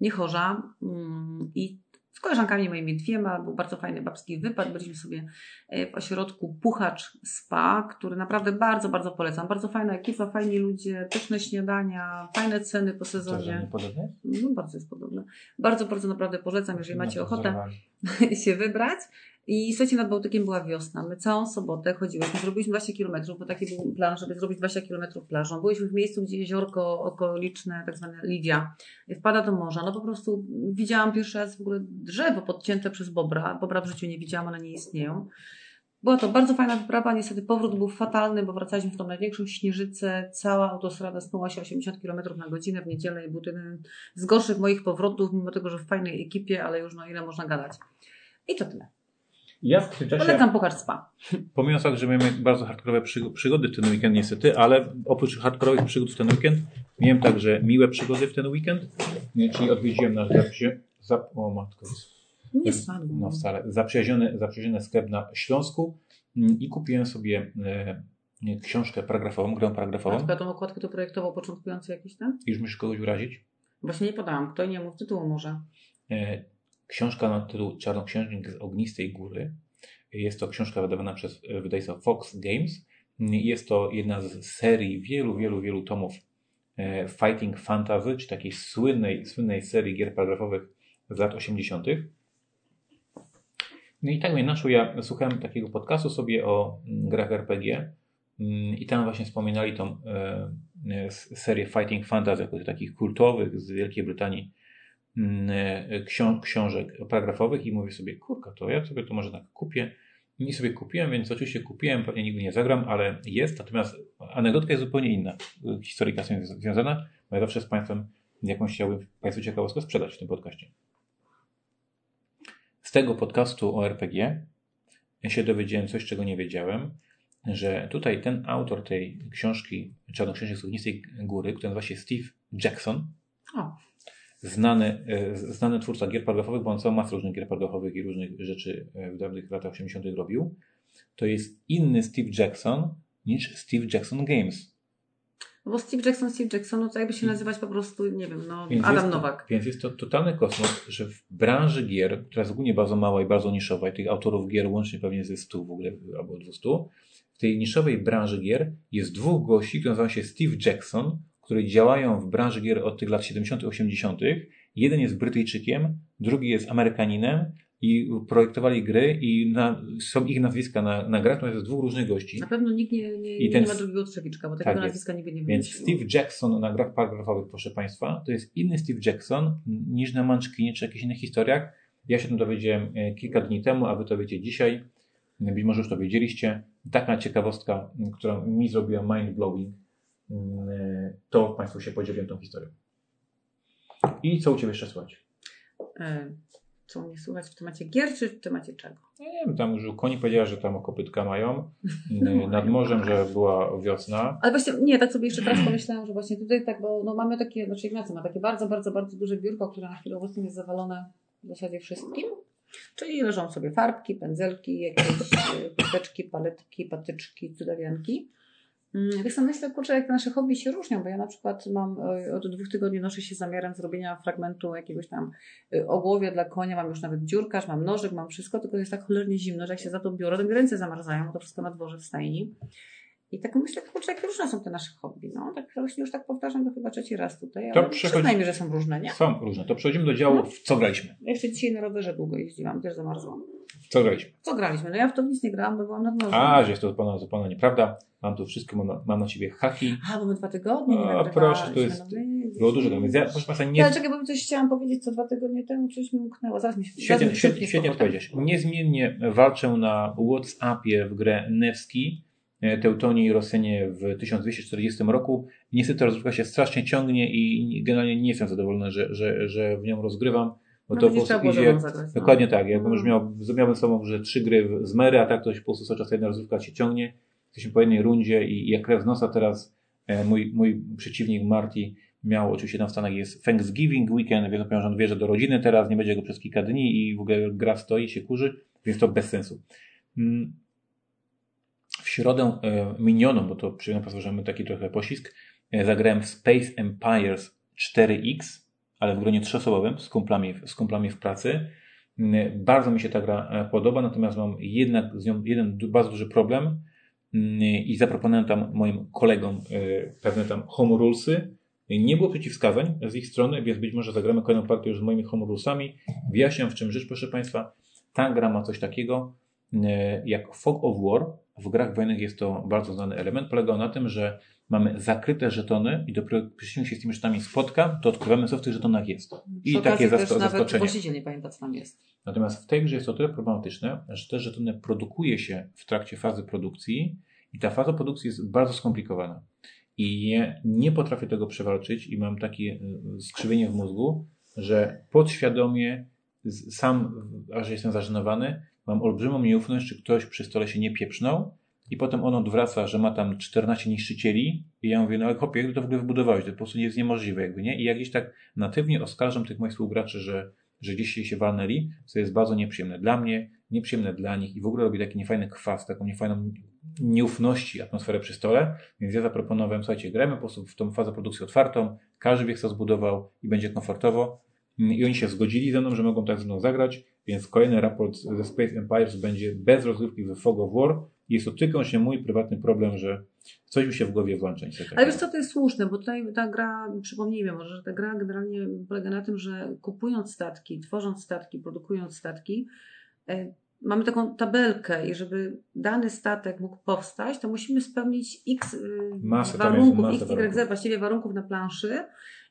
Niechorza mm, i z koleżankami moimi dwiema, był bardzo fajny babski wypad. Byliśmy sobie e, w ośrodku Puchacz Spa, który naprawdę bardzo, bardzo polecam. Bardzo fajna ekipa, fajni ludzie, pyszne śniadania, fajne ceny po To, sezonie. No, bardzo jest podobne. Bardzo, bardzo naprawdę polecam, jeżeli macie No, to ochotę [LAUGHS] się wybrać. I słuchajcie, nad Bałtykiem była wiosna. My całą sobotę chodziłyśmy, zrobiliśmy 20 km, bo taki był plan, żeby zrobić 20 km plażą. Byliśmy w miejscu, gdzie jeziorko okoliczne, tak zwane Lidia, wpada do morza. No po prostu widziałam pierwszy raz w ogóle drzewo podcięte przez bobra. Bobra w życiu nie widziałam, one nie istnieją. Była to bardzo fajna wyprawa, niestety powrót był fatalny, bo wracaliśmy w tą największą śnieżycę. Cała autostrada snuła się 80 km na godzinę w niedzielę i był to jeden z gorszych moich powrotów, mimo tego, że w fajnej ekipie, ale już no ile można gadać. I to tyle. Ja w tym czasie, Polecam Spa. pomimo fakt, że miałem bardzo hardkorowe przygo- przygody w ten weekend niestety, ale oprócz hardkorowych przygód w ten weekend, miałem także miłe przygody w ten weekend, czyli odwiedziłem nasz zaprzy... Zap... O matko, Nie spadło. no wcale, zaprzyjaźniony, zaprzyjaźniony sklep na Śląsku mm, i kupiłem sobie e, książkę paragrafową, grę A paragrafową. tylko tą okładkę to projektował początkujący jakiś tam? Już musisz kogoś urazić. Właśnie nie podałam. Kto nie mów tytułu może. E, Książka na tytuł Czarnoksiężnik z Ognistej Góry. Jest to książka wydawana przez e, wydawnictwo Fox Games. Jest to jedna z serii wielu, wielu, wielu tomów e, Fighting Fantasy, czy takiej słynnej, słynnej serii gier paragrafowych z lat 80. No i tak mnie naszło, ja słuchałem takiego podcastu sobie o mm, grach RPG mm, i tam właśnie wspominali tą e, serię Fighting Fantasy, jako takich kultowych z Wielkiej Brytanii ksią- książek paragrafowych i mówię sobie, kurka, to ja sobie to może tak kupię. I sobie kupiłem, więc oczywiście kupiłem, pewnie nigdy nie zagram, ale jest. Natomiast anegdotka jest zupełnie inna. Historyka z jest związana, bo ja zawsze z Państwem jakąś chciałbym Państwu ciekawostkę sprzedać w tym podcaście. Z tego podcastu o RPG się dowiedziałem coś, czego nie wiedziałem, że tutaj ten autor tej książki Czarnoksiężnik z Ognistej Góry, który nazywa się Steve Jackson, O, znany, e, znany twórca gier paragrafowych, bo on całą masę różnych gier paragrafowych i różnych rzeczy e, w dawnych latach 80. robił, to jest inny Steve Jackson niż Steve Jackson Games. no bo Steve Jackson, Steve Jackson, no to jakby się nazywać po prostu, nie wiem, no Więc Adam to, Nowak. Więc jest to totalny kosmos, że w branży gier, która jest ogólnie bardzo mała i bardzo niszowa, i tych autorów gier łącznie pewnie ze 100 w ogóle, albo 200, w tej niszowej branży gier jest dwóch gości, którzy nazywają się Steve Jackson, którzy działają w branży gier od tych lat 70., 80. Jeden jest Brytyjczykiem, drugi jest Amerykaninem i projektowali gry i na, są ich nazwiska na, na grach, to jest dwóch różnych gości. Na pewno nikt nie, nie, I nie ten- ma drugiego Trzewiczka, bo Tak takiego jest. nazwiska nigdy nie Więc. Steve Jackson na grach paragrafowych, proszę Państwa, to jest inny Steve Jackson niż na Munchkinie czy jakichś innych historiach. Ja się tym dowiedziałem e, kilka dni temu, a Wy to wiecie dzisiaj. Być może już to wiedzieliście. Taka ciekawostka, która mi zrobiła mind-blowing, m, e, to Państwu się podzieliłem tą historią. I co u Ciebie jeszcze słychać? E, Co mnie słuchać w temacie gier, czy w temacie czego? Ja nie wiem, tam już koni powiedziała, że tam kopytka mają. No. [LAUGHS] M, Nad morzem, że była wiosna. Ale właśnie, nie, tak sobie jeszcze teraz pomyślałam, że właśnie tutaj tak, bo no mamy takie, znaczy Ignacy ma takie bardzo, bardzo, bardzo duże biurko, które na chwilę obecną jest zawalone w zasadzie wszystkim. Czyli leżą sobie farbki, pędzelki, jakieś e, chusteczki, paletki, patyczki, cudawianki. Mm, Tak samo myślę, kurczę, jak te nasze hobby się różnią, bo ja na przykład mam e, od dwóch tygodni noszę się zamiarem zrobienia fragmentu jakiegoś tam e, ogłowia dla konia, mam już nawet dziurkarz, mam nożyk, mam wszystko, tylko jest tak cholernie zimno, że jak się za to biorę, to mi ręce zamarzają, bo to wszystko na dworze w stajni. I tak myślę, kurczę, jak różne są te nasze hobby. No, tak właśnie już tak powtarzam, to chyba trzeci raz tutaj, To ale że są różne, nie? Są różne. To przechodzimy do działu, w co graliśmy. Jeszcze dzisiaj na rowerze długo jeździłam, też zamarzłam. Co graliśmy? Co graliśmy? No ja w to nic nie grałam, bo byłam nad morzem. A, że jest to zupełnie, zupełnie nieprawda. Mam tu wszystko, mam, mam na ciebie haki. A, bo my dwa tygodnie nie A, proszę, to jest- No. Było dużo. Więc ja, proszę Państwa, nie... Ale czekaj, bo coś chciałam powiedzieć, co dwa tygodnie temu coś mi umknęło. Zaraz mi się Świetnie, mi świetnie, świetnie odpowiedziałeś. Niezmiennie walczę na Whatsappie w grę Nevski, e, Teutonii i Rosjanie w 1240 roku. Niestety rozgrywka się strasznie ciągnie i generalnie nie jestem zadowolony, że, że, że w nią rozgrywam, bo No, to po prostu idzie... no. Dokładnie tak. Jakbym już miał, miałbym sobą, że trzy gry w- z Mary, a tak to się po prostu cały czas jedna rozgrywka się ciągnie. Jesteśmy po jednej rundzie i, jak krew z nosa teraz e, mój, mój przeciwnik Marty miał, oczywiście tam w Stanach jest Thanksgiving weekend, więc on wierzy do rodziny teraz, nie będzie go przez kilka dni i w ogóle gra stoi, się kurzy, więc to bez sensu. Mm. W środę e, minioną, bo to przyjemno że mamy taki trochę pościsk, e, zagrałem w Space Empires 4X, ale w gronie trzyosobowym z kumplami, z kumplami w pracy. Mm, Bardzo mi się ta gra e, podoba, natomiast mam jednak z nią jeden bardzo duży problem mm, i zaproponowałem tam moim kolegom e, pewne tam home rulesy. Nie było przeciwwskazań z ich strony, więc być może zagramy kolejną partię już z moimi home rulesami. Wyjaśniam w czym rzecz, proszę Państwa. Ta gra ma coś takiego e, jak Fog of War. W grach wojennych jest to bardzo znany element. Polega on na tym, że mamy zakryte żetony i dopiero przeciwnik się z tymi żetonami spotka, to odkrywamy, co w tych żetonach jest. I Przy takie też zasko- nawet zaskoczenie. właściciel nie pamięta, co tam jest. Natomiast w tej grze jest to tyle problematyczne, że te żetony produkuje się w trakcie fazy produkcji i ta faza produkcji jest bardzo skomplikowana. I nie, nie potrafię tego przewalczyć i mam takie y, skrzywienie w mózgu, że podświadomie sam, aż jestem zażenowany, mam olbrzymią nieufność, czy ktoś przy stole się nie pieprznął i potem on odwraca, że ma tam 14 niszczycieli i ja mówię, no ale chłopie, jak to w ogóle wybudowałeś? To po prostu jest niemożliwe jakby, nie? I jak gdzieś tak natywnie oskarżam tych moich współgraczy, że że gdzieś się walnęli, co jest bardzo nieprzyjemne dla mnie, nieprzyjemne dla nich i w ogóle robi taki niefajny kwas, taką niefajną nieufności atmosferę przy stole, więc ja zaproponowałem, słuchajcie, grajmy po prostu w tą fazę produkcji otwartą, każdy wie, co zbudował i będzie komfortowo. I oni się zgodzili ze mną, że mogą tak ze mną zagrać, więc kolejny raport ze Space Empires będzie bez rozgrywki w Fog of War jest to tylko się mój prywatny problem, że coś mi się w głowie włącza. Ale wiesz co, to jest słuszne, bo tutaj ta gra, przypomnijmy może, że ta gra generalnie polega na tym, że kupując statki, tworząc statki, produkując statki, e, mamy taką tabelkę i żeby dany statek mógł powstać, to musimy spełnić x y, Masę warunków, masę x, y, warunków. właściwie warunków na planszy.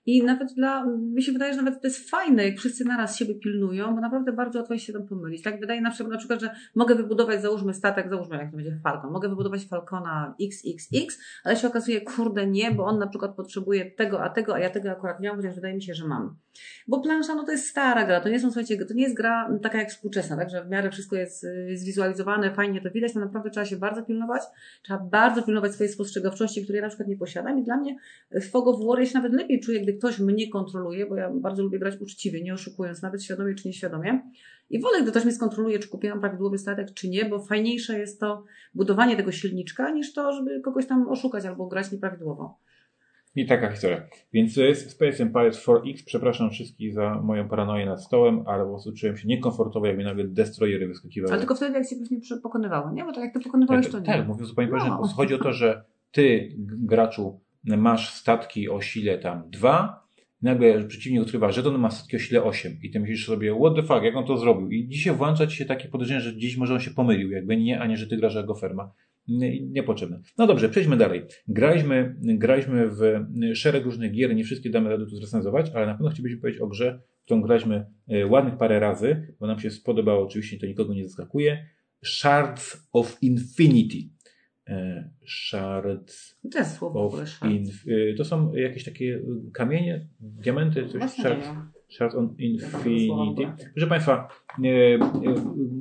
I nawet dla, mi się wydaje, że nawet to jest fajne, jak wszyscy naraz siebie pilnują, bo naprawdę bardzo łatwo się tam pomylić. Tak wydaje na przykład, na przykład, że mogę wybudować, załóżmy statek, załóżmy jak to będzie Falcon, mogę wybudować Falcona XXX, ale się okazuje, kurde nie, bo on na przykład potrzebuje tego, a tego, a ja tego akurat nie mam, chociaż wydaje mi się, że mam. Bo plansza, no to jest stara gra, to nie są, słuchajcie, to nie jest gra taka jak współczesna, tak, że w miarę wszystko jest y, zwizualizowane, fajnie to widać, to naprawdę trzeba się bardzo pilnować, trzeba bardzo pilnować swojej spostrzegawczości, której ja na przykład nie posiadam i dla mnie w Fog of War ja się nawet lepiej czuję, gdy ktoś mnie kontroluje, bo ja bardzo lubię grać uczciwie, nie oszukując, nawet świadomie czy nieświadomie. I wolę, gdy ktoś mnie skontroluje, czy kupiłam prawidłowy statek, czy nie, bo fajniejsze jest to budowanie tego silniczka, niż to, żeby kogoś tam oszukać albo grać nieprawidłowo. I taka historia. Więc to jest Space Empires 4X. Przepraszam wszystkich za moją paranoję nad stołem, ale po prostu czułem się niekomfortowo, jak mi nagle destroyery wyskakiwały. Ale tylko wtedy, jak się pewnie pokonywało, nie? Bo tak jak ty pokonywałeś, to tak, nie. tak, mówię zupełnie No. poważnie. Chodzi o to, że ty, graczu, masz statki o sile tam 2, nagle przeciwnik odkrywa żeton, ma statki o sile 8 i ty myślisz sobie, what the fuck, jak on to zrobił? I dzisiaj włącza ci się takie podejrzenie, że gdzieś może on się pomylił, jakby nie, a nie, że ty grasz jako ferma. Nie- Niepotrzebne. No dobrze, przejdźmy dalej. Graliśmy, graliśmy w szereg różnych gier, nie wszystkie damy rady tu zrecenzować, ale na pewno chcielibyśmy powiedzieć o grze, którą graliśmy e, ładnych parę razy, bo nam się spodobało, oczywiście to nikogo nie zaskakuje. Shards of Infinity. E, Shards To jest słowo w e, To są jakieś takie y, kamienie, diamenty, coś Właśnie nie Shards, wiem. Shards on Infinity. Proszę Państwa, e,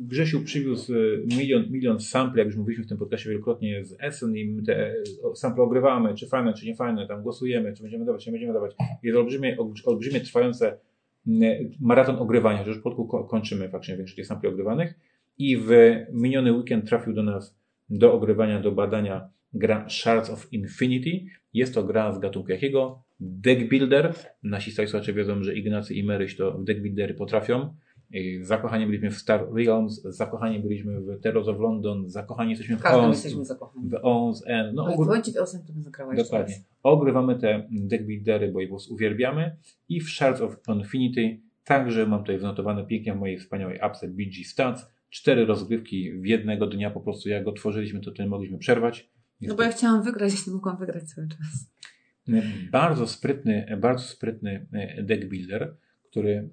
Grzesiu przywiózł milion, milion sampli, jak już mówiliśmy w tym podcastie wielokrotnie z Essen i te sample ogrywamy, czy fajne, czy nie fajne, tam głosujemy, czy będziemy dawać, czy nie będziemy dawać. Jest olbrzymie, olbrzymie trwające maraton ogrywania, że już po ko- kończymy faktycznie większość tych sampli ogrywanych i w miniony weekend trafił do nas do ogrywania, do badania gra Shards of Infinity. Jest to gra z gatunku jakiego? Deck Builder. Nasi stali słuchacze wiedzą, że Ignacy i Maryś to deck buildery potrafią. I Zakochani byliśmy w Star Realms, zakochani byliśmy w Terrors of London, zakochani jesteśmy W każdym Ons, jesteśmy zakochani. w Ons End. No, Ale ogół- bądź w osiem, to bym zagrała Dokładnie. Ogrywamy te deckbuildery, bo je po prostu uwielbiamy. I w Shards of Infinity także mam tutaj zanotowane pięknie w mojej wspaniałej apce BG Stats. Cztery rozgrywki w jednego dnia po prostu. Jak go tworzyliśmy, to nie mogliśmy przerwać. No bo ja chciałam wygrać, jeśli mogłam wygrać cały czas. Bardzo sprytny, bardzo sprytny e, deck builder, który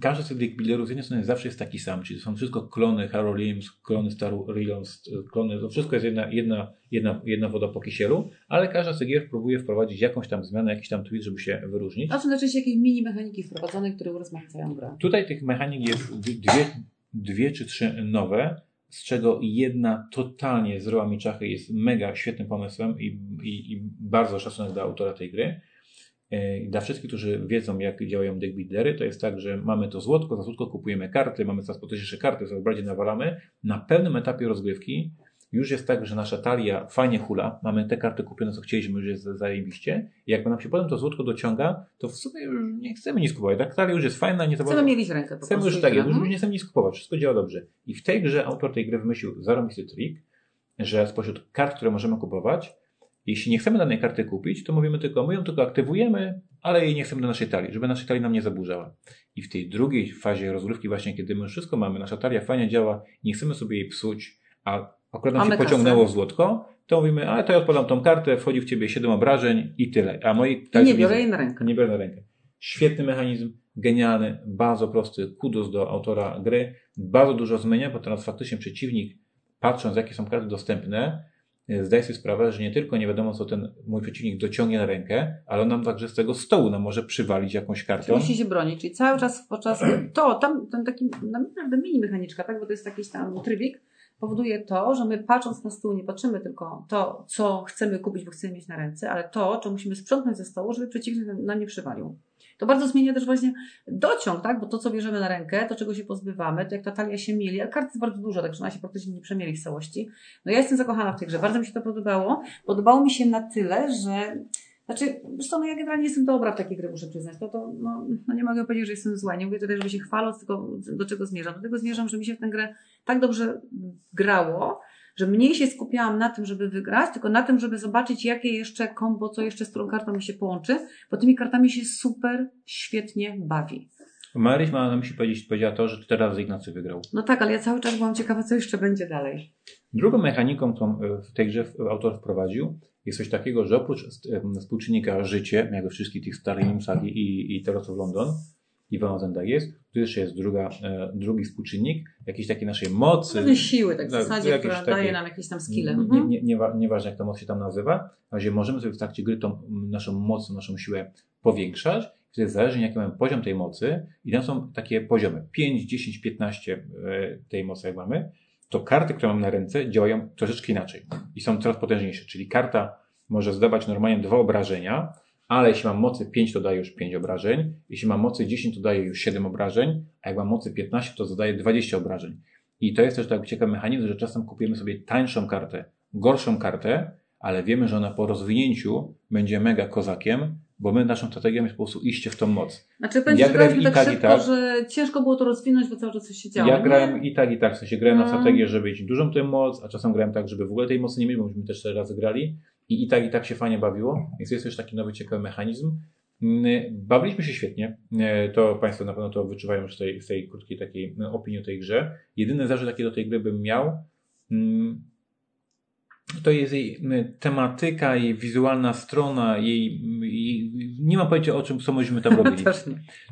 każdy z tych deck builderów z jednej strony zawsze jest taki sam, czyli to są wszystko klony Harold Williams, klony Star Realms, klony, to wszystko jest jedna, jedna, jedna, jedna woda po kisielu, ale każda z tych gier próbuje wprowadzić jakąś tam zmianę, jakiś tam tweet, żeby się wyróżnić. A są oczywiście jakieś mini mechaniki wprowadzone, które urozmaicają grę. Tutaj tych mechanik jest dwie, dwie czy trzy nowe, z czego jedna totalnie zrobiła mi czachy, jest mega świetnym pomysłem i, i, i bardzo szacunek dla autora tej gry. E, I dla wszystkich, którzy wiedzą, jak działają deckbuildery, to jest tak, że mamy to złotko, za złotko kupujemy karty, mamy coraz potężniejsze karty, coraz bardziej nawalamy. Na pewnym etapie rozgrywki już jest tak, że nasza talia fajnie hula, mamy te karty kupione, co chcieliśmy, już jest zajebiście. I jakby nam się potem to złotko dociąga, to w sumie już nie chcemy nic kupować. Tak talia już jest fajna, nie Chcemy mieć rękę po Chcemy już tak, już, już nie chcemy nic kupować, wszystko działa dobrze. I w tej grze autor tej gry wymyślił zarobisty trik, że spośród kart, które możemy kupować, jeśli nie chcemy danej karty kupić, to mówimy tylko, my ją tylko aktywujemy, ale jej nie chcemy do naszej talii, żeby naszej talii nam nie zaburzała. I w tej drugiej fazie rozgrywki właśnie, kiedy my wszystko mamy, nasza talia fajnie działa, nie chcemy sobie jej psuć, a akurat nam się pociągnęło złotko, to mówimy, a to ja odpadam tą kartę, wchodzi w ciebie 7 obrażeń i tyle. A moi talii nie biorę jej na rękę. Nie biorę na rękę. Świetny mechanizm, genialny, bardzo prosty, kudos do autora gry. Bardzo dużo zmienia, bo teraz faktycznie przeciwnik, patrząc jakie są karty dostępne, E, zdaję sobie sprawę, że nie tylko nie wiadomo, co ten mój przeciwnik dociągnie na rękę, ale on nam także z tego stołu nam może przywalić jakąś kartą. Musi się bronić, czyli cały czas podczas [CLEARS THROAT] to, tam ten taki naprawdę mini mechaniczka, tak, bo to jest jakiś tam trybik, powoduje to, że my patrząc na stół nie patrzymy tylko to, co chcemy kupić, bo chcemy mieć na ręce, ale to, co musimy sprzątnąć ze stołu, żeby przeciwnik nam nie przywalił. To bardzo zmienia też właśnie dociąg, tak? Bo to, co bierzemy na rękę, to czego się pozbywamy, to jak ta talia się mieli, a kart jest bardzo dużo, także ona się praktycznie nie przemieli w całości. No ja jestem zakochana w tej grze, bardzo mi się to podobało. Podobało mi się na tyle, że znaczy, zresztą no ja generalnie jestem dobra w takiej gry, muszę przyznać. To, to no, no nie mogę powiedzieć, że jestem zła. Nie mówię tutaj, żeby się chwaląc, tylko do czego zmierzam. Do tego zmierzam, że mi się w tę grę tak dobrze grało, że mniej się skupiałam na tym, żeby wygrać, tylko na tym, żeby zobaczyć, jakie jeszcze kombo, co jeszcze z którą kartą mi się połączy, bo tymi kartami się super świetnie bawi. Maryś ma na myśli powiedzieć, powiedziała to, że cztery razy Ignacy wygrał. No tak, ale ja cały czas byłam ciekawa, co jeszcze będzie dalej. Drugą mechaniką, którą e, w tej grze autor wprowadził, jest coś takiego, że oprócz współczynnika życie, jak we wszystkich tych starych Nimsach i, i Terror of London, i Wałęsa jest. Tu jeszcze jest druga, e, drugi współczynnik, jakiejś takiej naszej mocy. Pewne siły, tak w zasadzie, która daje nam jakieś tam skille. Mhm. Nie, nie, nieważne, jak ta moc się tam nazywa. W razie możemy sobie w trakcie gry tą naszą moc, naszą siłę powiększać. Wtedy zależy, jaki mamy poziom tej mocy. I tam są takie poziomy. 5, 10, 15 tej mocy, jak mamy. To karty, które mamy na ręce, działają troszeczkę inaczej. I są coraz potężniejsze. Czyli karta może zdawać normalnie dwa obrażenia, ale jeśli mam mocy 5, to daje już 5 obrażeń, jeśli mam mocy 10, to daje już 7 obrażeń, a jak mam mocy 15, to zadaje 20 obrażeń. I to jest też tak ciekawy mechanizm, że czasem kupujemy sobie tańszą kartę, gorszą kartę, ale wiemy, że ona po rozwinięciu będzie mega kozakiem, bo my naszą strategią jest po prostu iście w tą moc. Znaczy będzie, ja grałem i tak, tak szybko, tak, że ciężko było to rozwinąć, bo cały czas coś się działo. Ja grałem i tak, i tak. W sensie grałem na strategię, żeby mieć dużą tę moc, a czasem grałem tak, żeby w ogóle tej mocy nie mieć, bo myśmy też cztery razy grali. I, I tak, i tak się fajnie bawiło. Więc jest też taki nowy, ciekawy mechanizm. Mm, bawiliśmy się świetnie. E, to Państwo na pewno to wyczuwają z tej, z tej krótkiej takiej no, opinii o tej grze. Jedyny zarzut, jaki do tej gry bym miał, mm, to jest jej tematyka, jej wizualna strona, jej, jej nie mam pojęcia o czym, co myśmy tam [LAUGHS] robili.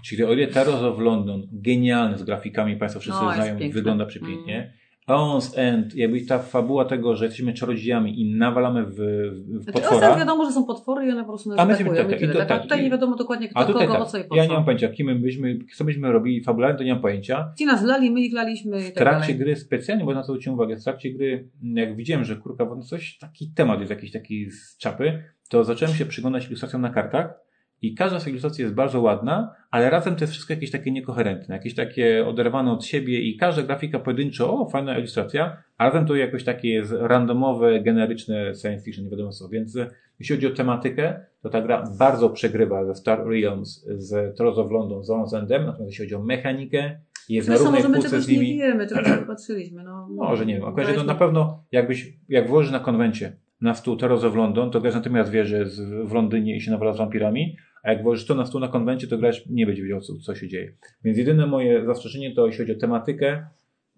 Czyli o ile Terror of London, genialny z grafikami, Państwo wszyscy no, znają, wygląda przepięknie. Mm. Aeon's End, jakby ta fabuła tego, że jesteśmy czarodziejami i nawalamy w, w znaczy, potwora. Znaczy, wiadomo, że są potwory i one po prostu nas A my atakują. Tak, i tyle, tak, tak, a tutaj nie wiadomo dokładnie kto, a tutaj kogo, tak. co i po Ja nie mam pojęcia, kim my byśmy, co byśmy robili fabularnie, to nie mam pojęcia. Ci nas lali, my ich laliśmy W tak trakcie gry specjalnie, bo na to zwróciłem uwagę, w trakcie gry, jak widziałem, że kurka, no coś, taki temat jest jakiś taki z czapy, to zacząłem się przyglądać ilustracjom na kartach i każda z ilustracji jest bardzo ładna, ale razem to jest wszystko jakieś takie niekoherentne, jakieś takie oderwane od siebie i każda grafika pojedynczo, o, fajna ilustracja, a razem to jakoś takie jest randomowe, generyczne science fiction, nie wiadomo co. Więc e, jeśli chodzi o tematykę, to ta gra bardzo przegrywa ze Star Realms, z Trolls of London, z Zone's Endem, natomiast jeśli chodzi o mechanikę, jest Zresztą na równej półce z nimi. nie wiemy, czego nie patrzyliśmy. No, [CLEARS THROAT] Może nie wiem. Akurat to na pewno, jakbyś, jak włożysz na konwencie na stół Terrors of London, to grasz natymiast wie, że jest w Londynie i się nawala z wampirami, a jak włożysz to na stół na konwencie, to grać nie będzie wiedział, co, co się dzieje. Więc jedyne moje zastrzeżenie to, jeśli chodzi o tematykę,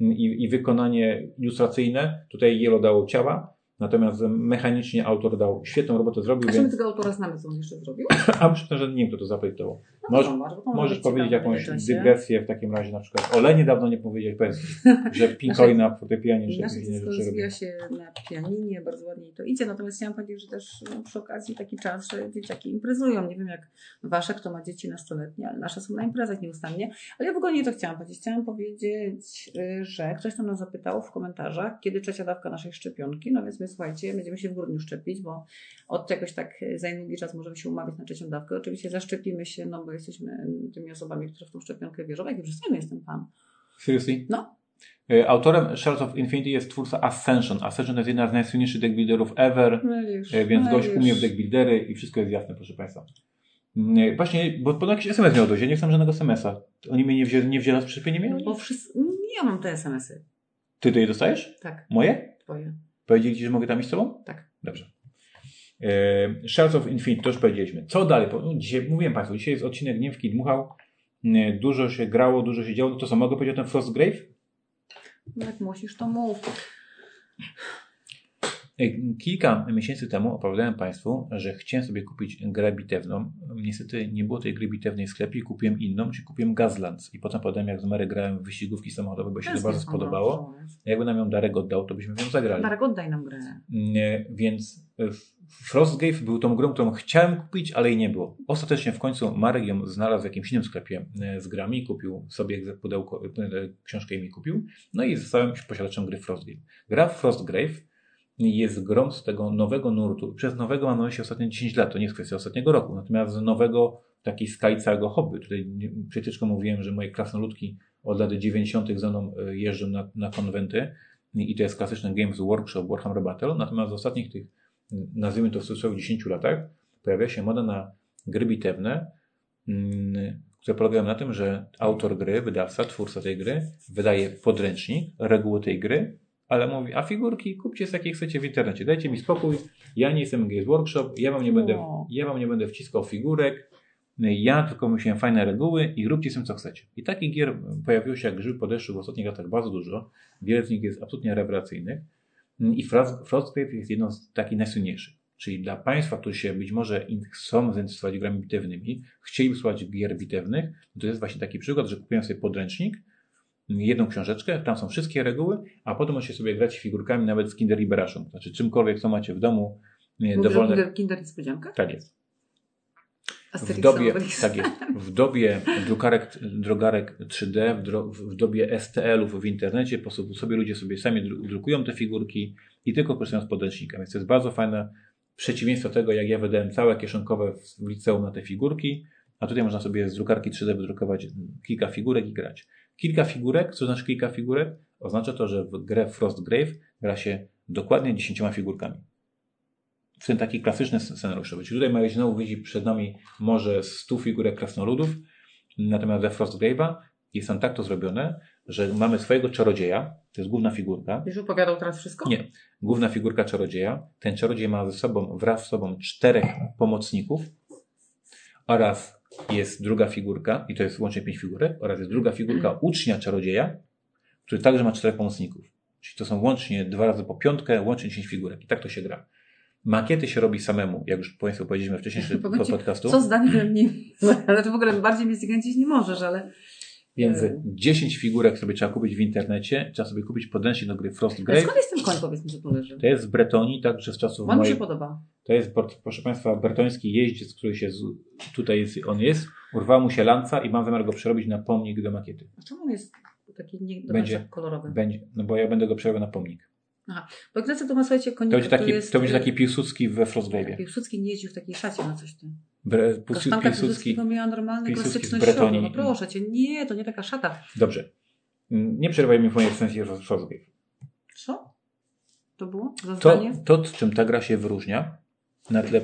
i, i wykonanie ilustracyjne. Tutaj Yellow dało ciała, natomiast mechanicznie autor dał świetną robotę zrobił. A czy my Więc, tego autora znamy, co on jeszcze zrobił? a myślę, że nie wiem, kto to zaprojektował. No Możesz- Możesz powiedzieć jakąś dygresję w takim razie na przykład. O Lenie dawno nie powiedzieć, powiedz, [LAUGHS] że Pinkoina na fortepianie, że Nasze dziecko rozwija się na pianinie, bardzo ładnie to idzie, natomiast chciałam powiedzieć, że też no, przy okazji taki czas, że dzieciaki imprezują. Nie wiem jak wasze, kto ma dzieci nastoletnie, ale nasze są na imprezach nieustannie. Ale ja w ogóle nie to chciałam powiedzieć. Chciałam powiedzieć, y, że ktoś tam nas zapytał w komentarzach, kiedy trzecia dawka naszej szczepionki. No więc my słuchajcie, będziemy się w grudniu szczepić, bo od jakoś tak za długi czas możemy się umawiać na trzecią dawkę. Oczywiście zaszczepimy się, no bo jesteśmy tymi osobami, które w tą szczepionkę wierzą. Jaki przystojny jest ten pan. Seriously? No. E, Autorem Shards of Infinity jest twórca Ascension. Ascension to jest jedna z najsłynniejszych deckbuilderów ever, Mylisz, e, więc gość mylisz. umie w deckbuildery i wszystko jest jasne, proszę Państwa. Mm, e, Właśnie, bo podobno jakiś SMS miał dojść, ja nie chcę żadnego SMS-a. Oni mnie nie wzięli, nie wzięli przy nie mieli? Bo wszyscy... Ja mam te SMS-y. Ty to je dostajesz? Tak, Moje? twoje. Powiedzieli Ci, że mogę tam iść z Tobą? Tak. Dobrze. E, Shards of Infinity, to już powiedzieliśmy. Co dalej? No, Dzisiaj, mówiłem Państwu, dzisiaj jest odcinek Niemki dmuchał. E, Dużo się grało, dużo się działo. To co, mogę powiedzieć o tym Frostgrave? No jak musisz, to mów. E, Kilka miesięcy temu opowiadałem Państwu, że chciałem sobie kupić grę bitewną. Niestety nie było tej gry bitewnej w sklepie kupiłem inną, czyli kupiłem Gazlands. I potem podałem, jak z Mary grałem w wyścigówki samochodowe, bo się to bardzo spodobało. Jakby nam ją Darek oddał, to byśmy nią zagrali. Darek, oddaj nam grę. Nie, Więc e, Frostgrave był tą grą, którą chciałem kupić, ale jej nie było. Ostatecznie w końcu Marek ją znalazł w jakimś innym sklepie e, z grami, kupił sobie pudełko, e, książkę i mi kupił, no i zostałem posiadaczem gry Frostgrave. Gra Frostgrave jest grą z tego nowego nurtu. Przez nowego mam na myśli ostatnie 10 lat, to nie jest kwestia ostatniego roku, natomiast z nowego takiej skali całego hobby. Tutaj chwileczką mówiłem, że moje krasnoludki od lat 90. ze mną e, jeżdżą na, na konwenty i to jest klasyczny Games Workshop Warhammer Battle, natomiast w ostatnich tych, nazwijmy to w cudzysłowie 10 latach, pojawia się moda na gry bitewne, mm, które polegają na tym, że autor gry, wydawca, twórca tej gry wydaje podręcznik, reguły tej gry, ale mówi, a figurki kupcie z jakie chcecie w internecie, dajcie mi spokój, ja nie jestem Games Workshop, ja wam nie będę, No. ja wam nie będę wciskał figurek, ja tylko myślałem fajne reguły i róbcie z tym co chcecie. I takich gier pojawiło się jak grzyb po deszczu w ostatnich latach bardzo dużo, wiele z nich jest absolutnie rewelacyjnych i Frost- Frostgrave jest jedną z takich najsłynniejszych. Czyli dla Państwa, którzy się być może chcą zainteresować grami bitewnymi, chcieliby słuchać gier bitewnych, to jest właśnie taki przykład, że kupują sobie podręcznik, jedną książeczkę, tam są wszystkie reguły, a potem możecie sobie grać figurkami nawet z Kinder Liberation. Znaczy czymkolwiek, co macie w domu, że dowolne... Kinder, kinder niespodzianka? Tak jest. W dobie, tak jest, w dobie drukarek, drogarek 3D, w, dro, w dobie STL-ów w internecie, po sobie ludzie sobie sami dru- drukują te figurki i tylko korzystają z podręcznika. Więc to jest bardzo fajne przeciwieństwo tego, jak ja wydałem całe kieszonkowe w, w liceum na te figurki, a tutaj można sobie z drukarki 3D wydrukować kilka figurek i grać. Kilka figurek, co znaczy kilka figurek? Oznacza to, że w grę Frostgrave gra się dokładnie 10 figurkami w ten taki klasyczny scenariuszowy. Czyli tutaj Marek znowu widzi przed nami może 100 figurek krasnoludów, natomiast we Frostgrave'a jest tam tak to zrobione, że mamy swojego czarodzieja, to jest główna figurka, Już opowiadał teraz wszystko? Nie. główna figurka czarodzieja. Ten czarodziej ma ze sobą, wraz z sobą czterech pomocników oraz jest druga figurka, i to jest łącznie pięć figurek, oraz jest druga figurka ucznia czarodzieja, który także ma czterech pomocników. Czyli to są łącznie dwa razy po piątkę, łącznie 10 figurek. I tak to się gra. Makiety się robi samemu, jak już Państwu powiedzieliśmy wcześniej [LAUGHS] ci, podcastu. Co zdanie we mnie, ale to w ogóle bardziej mnie zniechęcić nie możesz, ale Więc Mm. 10 figurek sobie trzeba kupić w internecie, trzeba sobie kupić podręcznik do gry Frostgrave. skąd jest ten koń, powiedz mi, że? To jest z Bretonii, także z czasów On mi się mojej... podoba. To jest, proszę Państwa, bretoński jeździec, który się z... tutaj jest, on jest, urwał mu się lanca i mam zamiar go przerobić na pomnik do makiety. A czemu on jest taki nie, Będzie. kolorowy? Będzie, no bo ja będę go przerobił na pomnik. Bo Ignacy to ma, słuchajcie, konika, To będzie taki, jest... to będzie taki Piłsudski we Frostgrave'ie. Piłsudski nie jeździł w takiej szacie na coś ty. Bre- Piłsudski, Piłsudski. Miała normalny, klasyczny środek. No proszę cię, nie, to nie taka szata. Dobrze. Mm, Nie przerywaj mi w mojej recenzji Frostgrave. Co? To było? To, to, czym ta gra się wyróżnia, na tle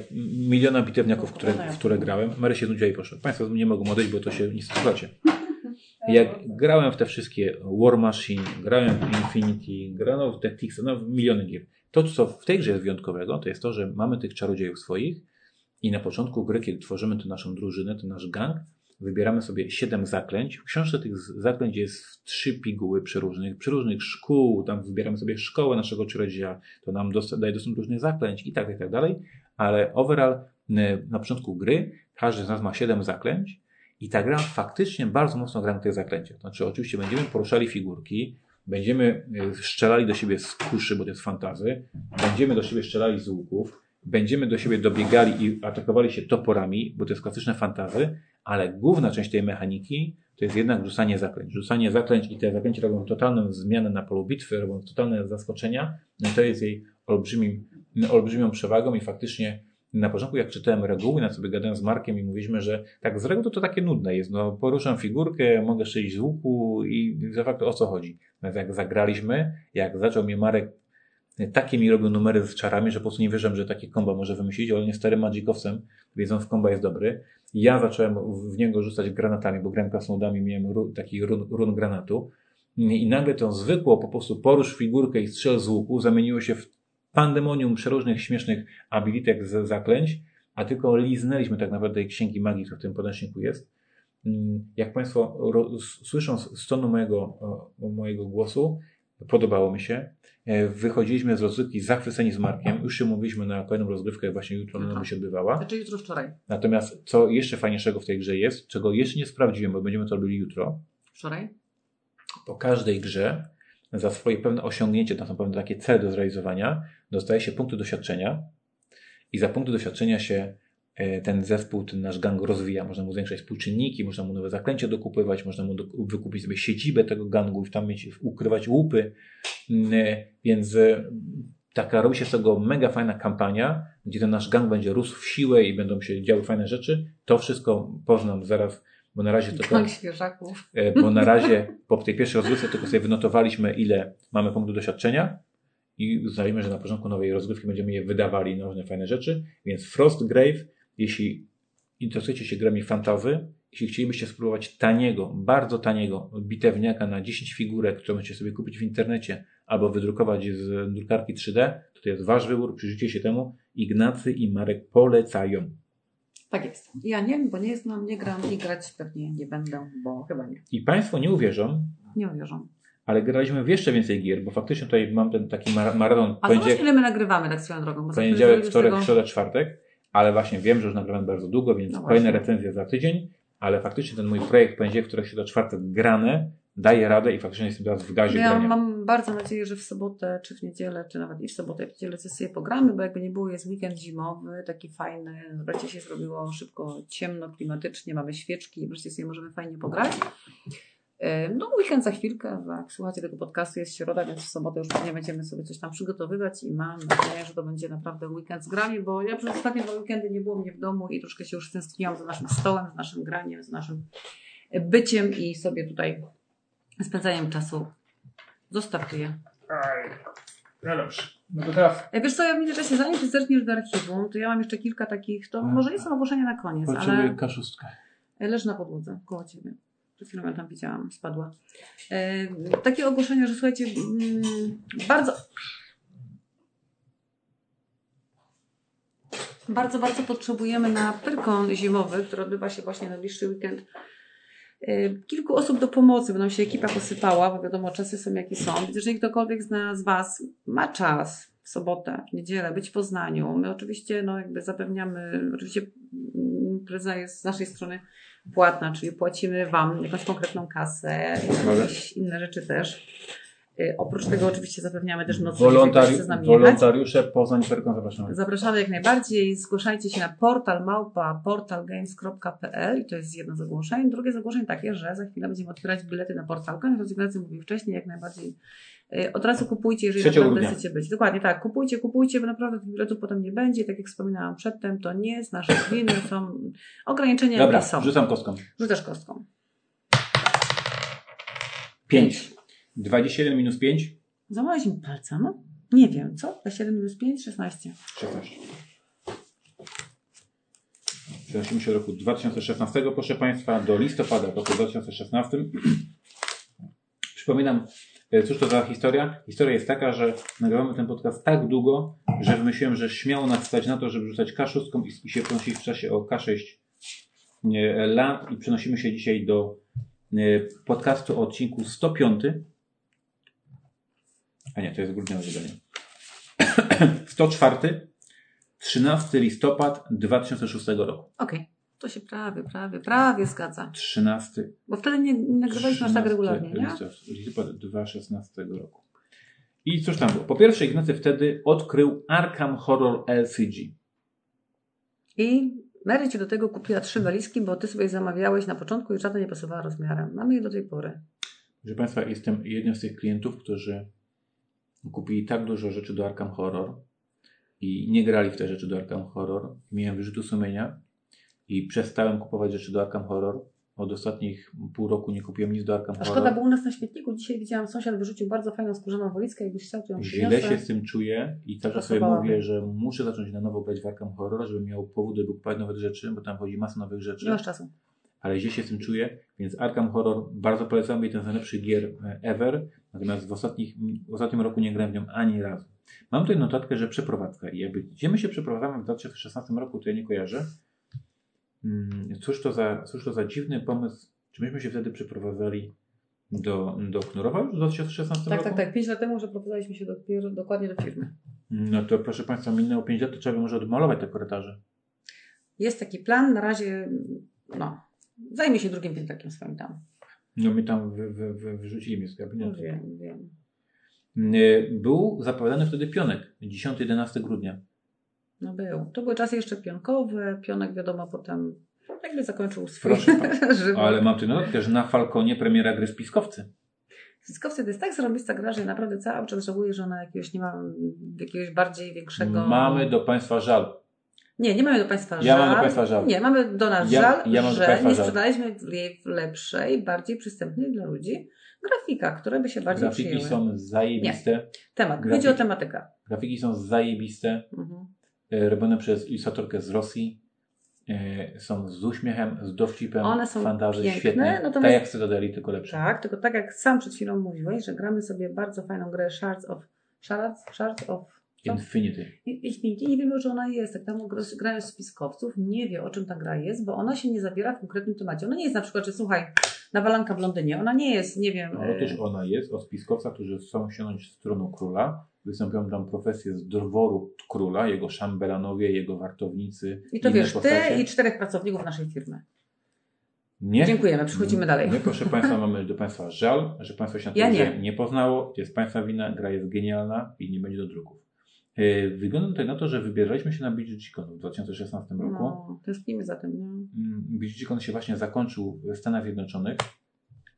miliona bitewniaków, które, w które grałem, Mary się nudziła i poszła. Państwo nie mogą odejść, bo to się nie słuchacie. [LAUGHS] Jak grałem w te wszystkie War Machine, grałem w Infinity, grałem w Tactics, no w miliony gier. To, co w tej grze jest wyjątkowego, to jest to, że mamy tych czarodziejów swoich i na początku gry, kiedy tworzymy tę naszą drużynę, ten nasz gang, wybieramy sobie siedem zaklęć. W książce tych zaklęć jest trzy piguły przeróżnych, przeróżnych szkół, tam wybieramy sobie szkołę naszego czarodzieja, to nam daje dostęp do różnych zaklęć i tak, i tak dalej, ale overall n- na początku gry każdy z nas ma siedem zaklęć i ta gra faktycznie bardzo mocno gra na tych zaklęciach. Znaczy oczywiście będziemy poruszali figurki, będziemy y, strzelali do siebie z kuszy, bo to jest fantazy, będziemy do siebie strzelali z łuków, będziemy do siebie dobiegali i atakowali się toporami, bo to jest klasyczne fantazy, ale główna część tej mechaniki to jest jednak rzucanie zaklęć. Rzucanie zaklęć i te zaklęcia robią totalną zmianę na polu bitwy, robią totalne zaskoczenia. No to jest jej olbrzymim, olbrzymią przewagą i faktycznie na początku jak czytałem reguły, na sobie gadałem z Markiem i mówiliśmy, że tak z reguły to, to takie nudne jest. No poruszam figurkę, mogę strzelić z łuku i za fakto o co chodzi. Natomiast jak zagraliśmy, jak zaczął mnie Marek takie mi robił numery z czarami, że po prostu nie wierzyłem, że takie komba może wymyślić, ale nie starym magicowcem, wiedząc w komba jest dobry. Ja zacząłem w niego rzucać granatami, bo grałem krasnodami, miałem taki run, run granatu i nagle to zwykło po prostu porusz figurkę i strzel z łuku zamieniło się w pandemonium przeróżnych śmiesznych abilitek z zaklęć, a tylko liznęliśmy tak naprawdę księgi magii, która w tym podręczniku jest. Mm, Jak Państwo słyszą z tonu mojego, mojego głosu, podobało mi się. E, Wychodziliśmy z rozgrywki zachwyceni z Markiem. Już się mówiliśmy na kolejną rozgrywkę, właśnie jutro ona się odbywała. Znaczy jutro wczoraj. Natomiast co jeszcze fajniejszego w tej grze jest, czego jeszcze nie sprawdziłem, bo będziemy to robili jutro, Wczoraj? po każdej grze za swoje pewne osiągnięcie, to są pewne takie cele do zrealizowania, dostaje się punkty doświadczenia i za punkty doświadczenia się ten zespół, ten nasz gang rozwija. Można mu zwiększać współczynniki, można mu nowe zaklęcia dokupywać, można mu do, wykupić sobie siedzibę tego gangu i tam mieć, ukrywać łupy. Mm, e, Więc e, taka robi się z tego mega fajna kampania, gdzie ten nasz gang będzie rósł w siłę i będą się działy fajne rzeczy. To wszystko poznam zaraz, bo na razie tylko... Gang świeżaków. E, bo na razie po tej pierwszej rozgrywce tylko sobie wynotowaliśmy, ile mamy punktów doświadczenia i uznaliśmy, że na początku nowej rozgrywki będziemy je wydawali na różne fajne rzeczy, więc Frostgrave, jeśli interesujecie się grami fantazy, jeśli chcielibyście spróbować taniego, bardzo taniego bitewniaka na 10 figurek, które możecie sobie kupić w internecie albo wydrukować z drukarki 3D, to to jest wasz wybór, przyjrzyjcie się temu. Ignacy i Marek polecają. Tak jest. Ja nie wiem, bo nie znam, nie gram i grać pewnie nie będę, bo chyba nie. I Państwo nie uwierzą, Nie uwierzą. ale graliśmy w jeszcze więcej gier, bo faktycznie tutaj mam ten taki mar- maraton A poniedziałek, zobacz, ile my nagrywamy tak swoją drogą. Bo poniedziałek wtorek, tego- środa, czwartek, ale właśnie wiem, że już nagrywam bardzo długo, więc No kolejne recenzje za tydzień, ale faktycznie ten mój projekt poniedziałek, wtorek, środa, czwartek grane, daje radę i faktycznie jestem teraz w gazie Ja grania. mam bardzo nadzieję, że w sobotę, czy w niedzielę, czy nawet i w sobotę, i w niedzielę coś sobie pogramy, bo jakby nie było, jest weekend zimowy, taki fajny. Wreszcie się zrobiło szybko ciemno, klimatycznie, mamy świeczki i wreszcie sobie możemy fajnie pograć. Ym, No, weekend za chwilkę, jak słuchacie tego podcastu, jest środa, więc w sobotę już pewnie będziemy sobie coś tam przygotowywać i mam nadzieję, że to będzie naprawdę weekend z grami, bo ja przez ostatnie dwa weekendy nie było mnie w domu i troszkę się już tęskniłam za naszym stołem, z naszym graniem, z naszym byciem i sobie tutaj spędzaniem czasu zostawię. No dobrze. No to teraz E, Wiesz co, ja w międzyczasie, zanim się zerkniesz do archiwum, to ja mam jeszcze kilka takich, to może nie są ogłoszenia na koniec, potrzebuję ale kaszustkę. leży na podłodze koło ciebie. Przed chwilą ją tam widziałam, spadła. E, takie ogłoszenia, że słuchajcie, mm, bardzo... Bardzo, bardzo potrzebujemy na Pyrkon zimowy, który odbywa się właśnie na najbliższy weekend. E, Kilku osób do pomocy, będą się ekipa posypała, bo wiadomo, czasy są jakie są. Więc jeżeli ktokolwiek z, nas, z Was ma czas w sobotę, w niedzielę być w Poznaniu, my oczywiście no, jakby zapewniamy, oczywiście mm, impreza jest z naszej strony płatna, czyli płacimy Wam jakąś konkretną kasę, jakieś inne rzeczy też. Y, Oprócz tego oczywiście zapewniamy też nocleg, Wolontari- wolontariusze Poznań Perką zapraszamy. Zapraszamy jak najbardziej. Zgłaszajcie się na portal małpa portalgames.pl i to jest jedno z ogłoszeń. Drugie z ogłoszeń takie, że za chwilę będziemy otwierać bilety na portalkę. Jak Ignacy mówił wcześniej, jak najbardziej od razu kupujcie, jeżeli 3 naprawdę grudnia. chcecie być. Dokładnie tak, kupujcie, kupujcie, bo naprawdę tych biletów potem nie będzie. Tak jak wspominałam przedtem, to nie z naszej winy, są ograniczenia, Dobra, jakie są. rzucam kostką. Rzucasz kostką. 5. 27 minus 5? Złamałeś mi palca, no? Nie wiem, co? 27 minus 5, 16. 16. Przenosimy się do roku 2016, proszę Państwa, do listopada roku 2016. Przypominam, cóż to za historia? Historia jest taka, że nagrywamy ten podcast tak długo, że wymyśliłem, że śmiało nas stać na to, żeby rzucać K6 i, i się ponosić w czasie o K6 e, Land i przenosimy się dzisiaj do e, podcastu o odcinku 105. A nie, to jest grudniowe wydanie. 104. 13 listopad 2006 roku. Okej, to się prawie, prawie, prawie zgadza. 13. Bo wtedy nie, nagrywaliśmy aż tak 13 regularnie, nie? Listopad 2016 roku. I cóż tam było? Po pierwsze, Ignacy wtedy odkrył Arkham Horror LCG. I Mary ci do tego kupiła trzy walizki, bo ty sobie zamawiałeś na początku i żadna nie pasowała rozmiarem. Mamy je do tej pory. Proszę Państwa, jestem jednym z tych klientów, którzy kupili tak dużo rzeczy do Arkham Horror i nie grali w te rzeczy do Arkham Horror. Miałem wyrzutu sumienia i przestałem kupować rzeczy do Arkham Horror. Od ostatnich pół roku nie kupiłem nic do Arkham A Horror. szkoda, bo u nas na śmietniku dzisiaj widziałam, sąsiad wyrzucił bardzo fajną skórzaną walizkę, jakbyś chciał, to ją Źle przyniosę. się z tym czuję i cały czas sobie mówię, że muszę zacząć na nowo grać w Arkham Horror, żeby miał powód, by kupować nowe rzeczy, bo tam chodzi masa nowych rzeczy. Nie masz czasu. ale źle się z tym czuję, więc Arkham Horror bardzo polecam, jeden z najlepszych gier e, ever, natomiast w, ostatnich, w ostatnim roku nie grałem w nią ani razu. Mam tutaj notatkę, że przeprowadzka i jakby gdzie my się przeprowadzamy w 2016 roku, to ja nie kojarzę. Mm, Cóż to za, cóż to za dziwny pomysł, czy myśmy się wtedy przeprowadzali do, do Knurowa już w 2016 Tak, roku? tak, tak. Pięć lat temu, że prowadziliśmy się dopiero, dokładnie do firmy. No to proszę Państwa, minęło 5 lat, to trzeba by może odmalować te korytarze. Jest taki plan, na razie, no, zajmie się drugim piętrakiem swoim tam. No mi tam wy, wy, wy, wyrzucili mnie z No, gabinetu. wiem, wiem. Był zapowiadany wtedy pionek, 10-11 grudnia. No był. To były czasy jeszcze pionkowe. Pionek wiadomo potem jakby zakończył swój [LAUGHS] żywot. Ale mam tu notatkę, że na Falconie premiera gry Spiskowcy. Spiskowcy to jest tak zarobista gra, że ja naprawdę cały czas żałuję, że ona jakiegoś nie ma jakiegoś bardziej większego... Mamy do Państwa żal. Nie, nie mamy do Państwa żal. Ja mam do Państwa żal. Nie, mamy do nas Ja- żal, ja że nie sprzedaliśmy jej w lepszej, bardziej przystępnej dla ludzi grafika, które by się bardziej Grafiki przyjęły. są zajebiste. Temat. grafiki. Chodzi o tematykę. Grafiki są zajebiste. Mhm. E, Robione przez ilustratorkę z Rosji. E, Są z uśmiechem, z dowcipem. One są fantazy, piękne, świetne. natomiast- Tak jak Cytadeli, tylko lepsze. Tak, tylko tak jak sam przed chwilą mówiłeś, że gramy sobie bardzo fajną grę Shards of... Shards? Shards of... co? Infinity. Infinity, nie wiemy, czym ona jest. Tak tam grają spiskowców, nie wie, o czym ta gra jest, bo ona się nie zawiera w konkretnym temacie. Ona nie jest na przykład, że słuchaj, nawalanka w Londynie. Ona nie jest, nie wiem... No, e, otóż ona jest o spiskowcach, którzy chcą sięgnąć w stronę króla. Występują tam profesje z dworu króla, jego szambelanowie, jego wartownicy. I to wiesz, postacie. ty i czterech pracowników naszej firmy. Nie. Dziękujemy, przechodzimy dalej. My, proszę Państwa, mamy do Państwa żal, że Państwo się na Ja nie. nie poznało. To jest Państwa wina, gra jest genialna i nie będzie do druków. Yy, Wygląda tutaj na to, że wybieraliśmy się na BGG-Con w 2016 roku. No, tęsknimy za tym, nie? Mm, BGG-Con się właśnie zakończył w Stanach Zjednoczonych.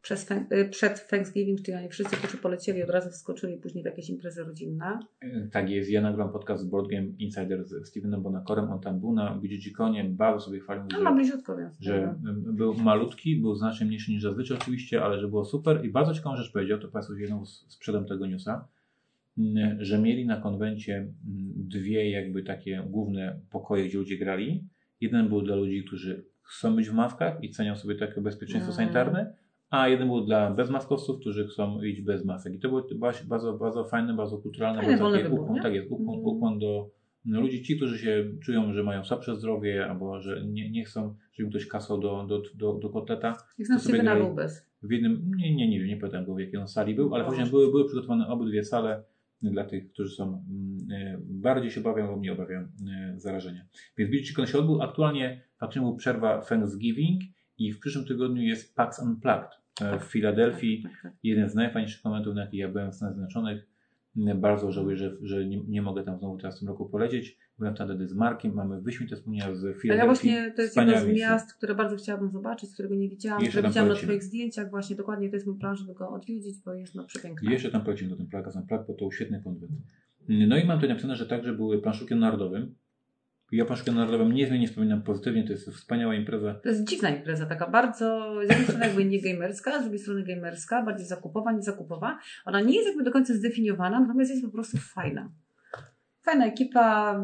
Przez, y, przed Thanksgiving, czyli oni wszyscy, którzy polecieli, od razu wskoczyli później w jakieś imprezy rodzinne. Yy, Tak jest, ja nagrałem podcast z Board Game Insider z Stevenem Bonacorem. On tam był na BGG-Conie, bardzo sobie chwalił, No, że ma bliziutko, więc... że y, był malutki, był znacznie mniejszy niż zazwyczaj oczywiście, ale że było super i bardzo ciekawą rzecz powiedział, to Państwu jedną z- sprzedam tego newsa, że mieli na konwencie mm, dwie jakby takie główne pokoje, gdzie ludzie grali. Jeden był dla ludzi, którzy chcą być w maskach i cenią sobie takie bezpieczeństwo Mm. sanitarne, a jeden był dla bezmaskowców, którzy chcą iść bez masek. I to było bardzo, bardzo, fajne, bardzo kulturalne, Fajny, bardzo wybór, ukłon, tak jest, ukłon, Mm. ukłon do no, ludzi, ci, którzy się czują, że mają słabsze zdrowie, albo że nie, nie chcą, żeby ktoś kasał do, do, do, do kotleta. Jak to sobie był bez. W jednym, nie, nie, nie wiem, nie pamiętam go w jakiej on sali był, ale Boże. później były, były przygotowane obydwie sale dla tych, którzy są mm, e, bardziej się bawią lub nie obawiają zarażenia. Więc BGCon się odbył. Aktualnie faktycznie był przerwa Thanksgiving i w przyszłym tygodniu jest PAX Unplugged w Filadelfii. Tak, tak, tak. Jeden z najfajniejszych momentów, na jaki ja byłem w Stanach Zjednoczonych. Mm, Bardzo żałuję, że, że nie, nie mogę tam znowu teraz w tym roku polecieć. Byłem wtedy z Markiem, mamy wyśmienite wspomnienia z Filadelfii. Ale ja właśnie, to jest jedno z miast, które bardzo chciałabym zobaczyć, którego nie widziałam, które widziałam na polecimy. Twoich zdjęciach właśnie, dokładnie to jest mój plan, żeby go odwiedzić, bo jest no przepiękny. I jeszcze tam polecimy do ten Plag, bo to świetny konwent. No i mam tutaj napisane, że także były planszówki narodowym. Ja planszówkę narodowym niezmiennie wspominam pozytywnie, to jest wspaniała impreza. To jest dziwna impreza, taka bardzo, z jednej strony jakby nie gamerska, z drugiej strony gamerska, bardziej zakupowa, nie zakupowa. Ona nie jest jakby do końca zdefiniowana, natomiast jest po prostu fajna. Fajna ekipa.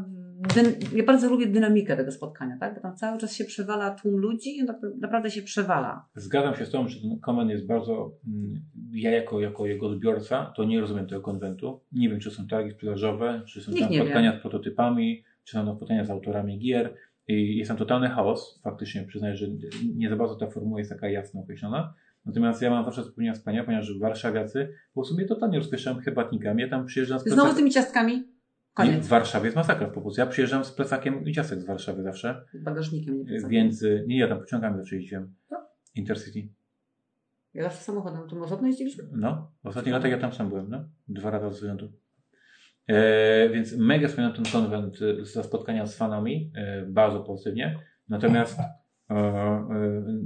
Ja bardzo lubię dynamikę tego spotkania, tak? Bo tam cały czas się przewala tłum ludzi i on tak naprawdę się przewala. Zgadzam się z Tobą, że ten konwent jest bardzo, mm, ja jako, jako jego odbiorca, to nie rozumiem tego konwentu. Nie wiem, czy są targi sprzedażowe, czy są Nikt tam nie spotkania wie. z prototypami, czy tam spotkania z autorami gier. i jest tam totalny chaos, faktycznie przyznaję, że nie za bardzo ta formuła jest taka jasno określona. Natomiast ja mam zawsze wspomnienia wspaniałe, ponieważ warszawiacy po sobie totalnie rozpieszczają herbatnikami. Ja tam przyjeżdżam z Znowu plecakiem. z tymi ciastkami? Nie, Koniec. w Warszawie jest masakra po prostu. Ja przyjeżdżam z plecakiem i ciastek z Warszawy zawsze, Z bagażnikiem, nie więc y, nie ja tam pociągami zawsze jeździłem. No. Intercity. Ja zawsze samochodem. Tu osobno jeździliśmy? No, w ostatnich latach ja tam sam byłem, no. Dwa lata z rzędu. E, więc mega wspominam ten konwent za spotkania z fanami, e, bardzo pozytywnie. Natomiast e, e,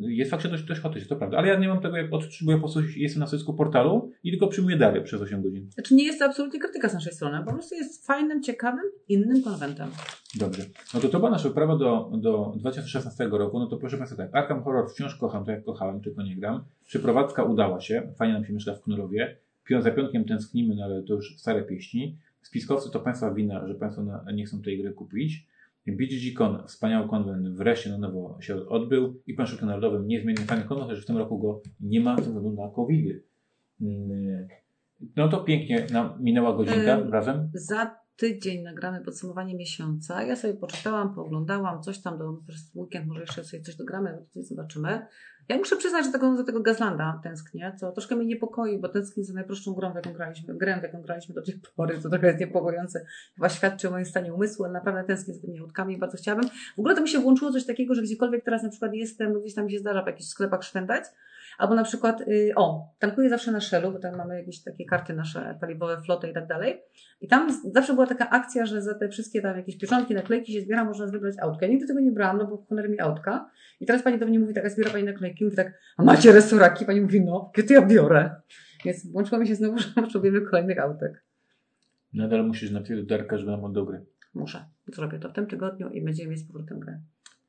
jest faktycznie dość, dość chaotycznie, to prawda. Ale ja nie mam tego, jak odczytuję, po prostu jestem na stoisku portalu i tylko przyjmuję dary przez 8 godzin. Znaczy nie jest to absolutnie krytyka z naszej strony, po prostu jest fajnym, ciekawym, innym konwentem. Dobrze. No to to była nasza wyprawa do, do 2016 roku. No to proszę Państwa tak, Arkham Horror wciąż kocham, tak jak kochałem, tylko nie gram. Przeprowadzka udała się, fajnie nam się mieszka w Knurowie. Pią za piątkiem tęsknimy, no ale to już stare pieśni. Spiskowcy to Państwa wina, że Państwo nie chcą tej gry kupić. BGG-Con, wspaniały konwent, wreszcie na nowo się odbył i Pan Sztuki Narodowym niezmiennie fajny konwent, chociaż w tym roku go nie ma ze względu na covid No to pięknie nam minęła godzinka Ym, razem. Za tydzień nagramy podsumowanie miesiąca. Ja sobie poczytałam, pooglądałam coś tam do przez weekend, może jeszcze sobie coś dogramy, zobaczymy. Ja muszę przyznać, że tego, do tego Gazlanda tęsknię, co troszkę mnie niepokoi, bo tęsknię za najprostszą grą, w jaką graliśmy, grę, w jaką graliśmy do tej pory, co trochę jest niepokojące. Chyba świadczy o moim stanie umysłu, ale naprawdę tęsknię za tymi autkami i bardzo chciałabym. W ogóle to mi się włączyło coś takiego, że gdziekolwiek teraz na przykład jestem, gdzieś tam mi się zdarza w jakichś sklepach szwendać, Albo na przykład, y, o, tankuję zawsze na Shellu, bo tam mamy jakieś takie karty nasze paliwowe, flotę i tak dalej. I tam zawsze była taka akcja, że za te wszystkie tam jakieś pieczątki, naklejki się zbiera, można wybrać autkę. Ja nigdy tego nie brałam, no bo honor mi autka. I teraz pani do mnie mówi tak, a zbiera pani naklejki, mówi tak, a macie resuraki? Pani mówi, no, kiedy ja biorę. Więc włączyło mi się znowu, [LAUGHS] że potrzebujemy kolejnych autek. Nadal musisz napisać do Darka, żeby nam oddał gry. Muszę. Zrobię to w tym tygodniu i będziemy mieć z powrotem grę.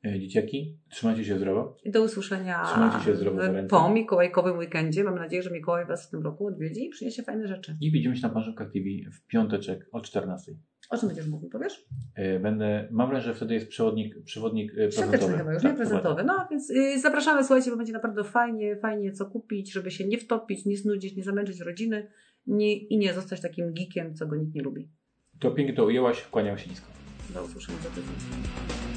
E, Dzieciaki, trzymajcie się zdrowo. Do usłyszenia Trzymajcie się zdrowo, po mikołajkowym weekendzie. Mam nadzieję, że Mikołaj Was w tym roku odwiedzi i przyniesie fajne rzeczy. I widzimy się na Panżówkach TV w piąteczek o 14. O czym będziesz mówił, powiesz? E, Będę, mam wrażenie, że wtedy jest przewodnik, przewodnik e, prezentowy. chyba już, Tak, nie prezentowy. No więc y, zapraszamy, słuchajcie, bo będzie naprawdę fajnie, fajnie co kupić, żeby się nie wtopić, nie znudzić, nie zamęczyć rodziny nie, i nie zostać takim geekiem, co go nikt nie lubi. To pięknie to ujęłaś, kłaniam się nisko. Do usłyszenia za tydzień.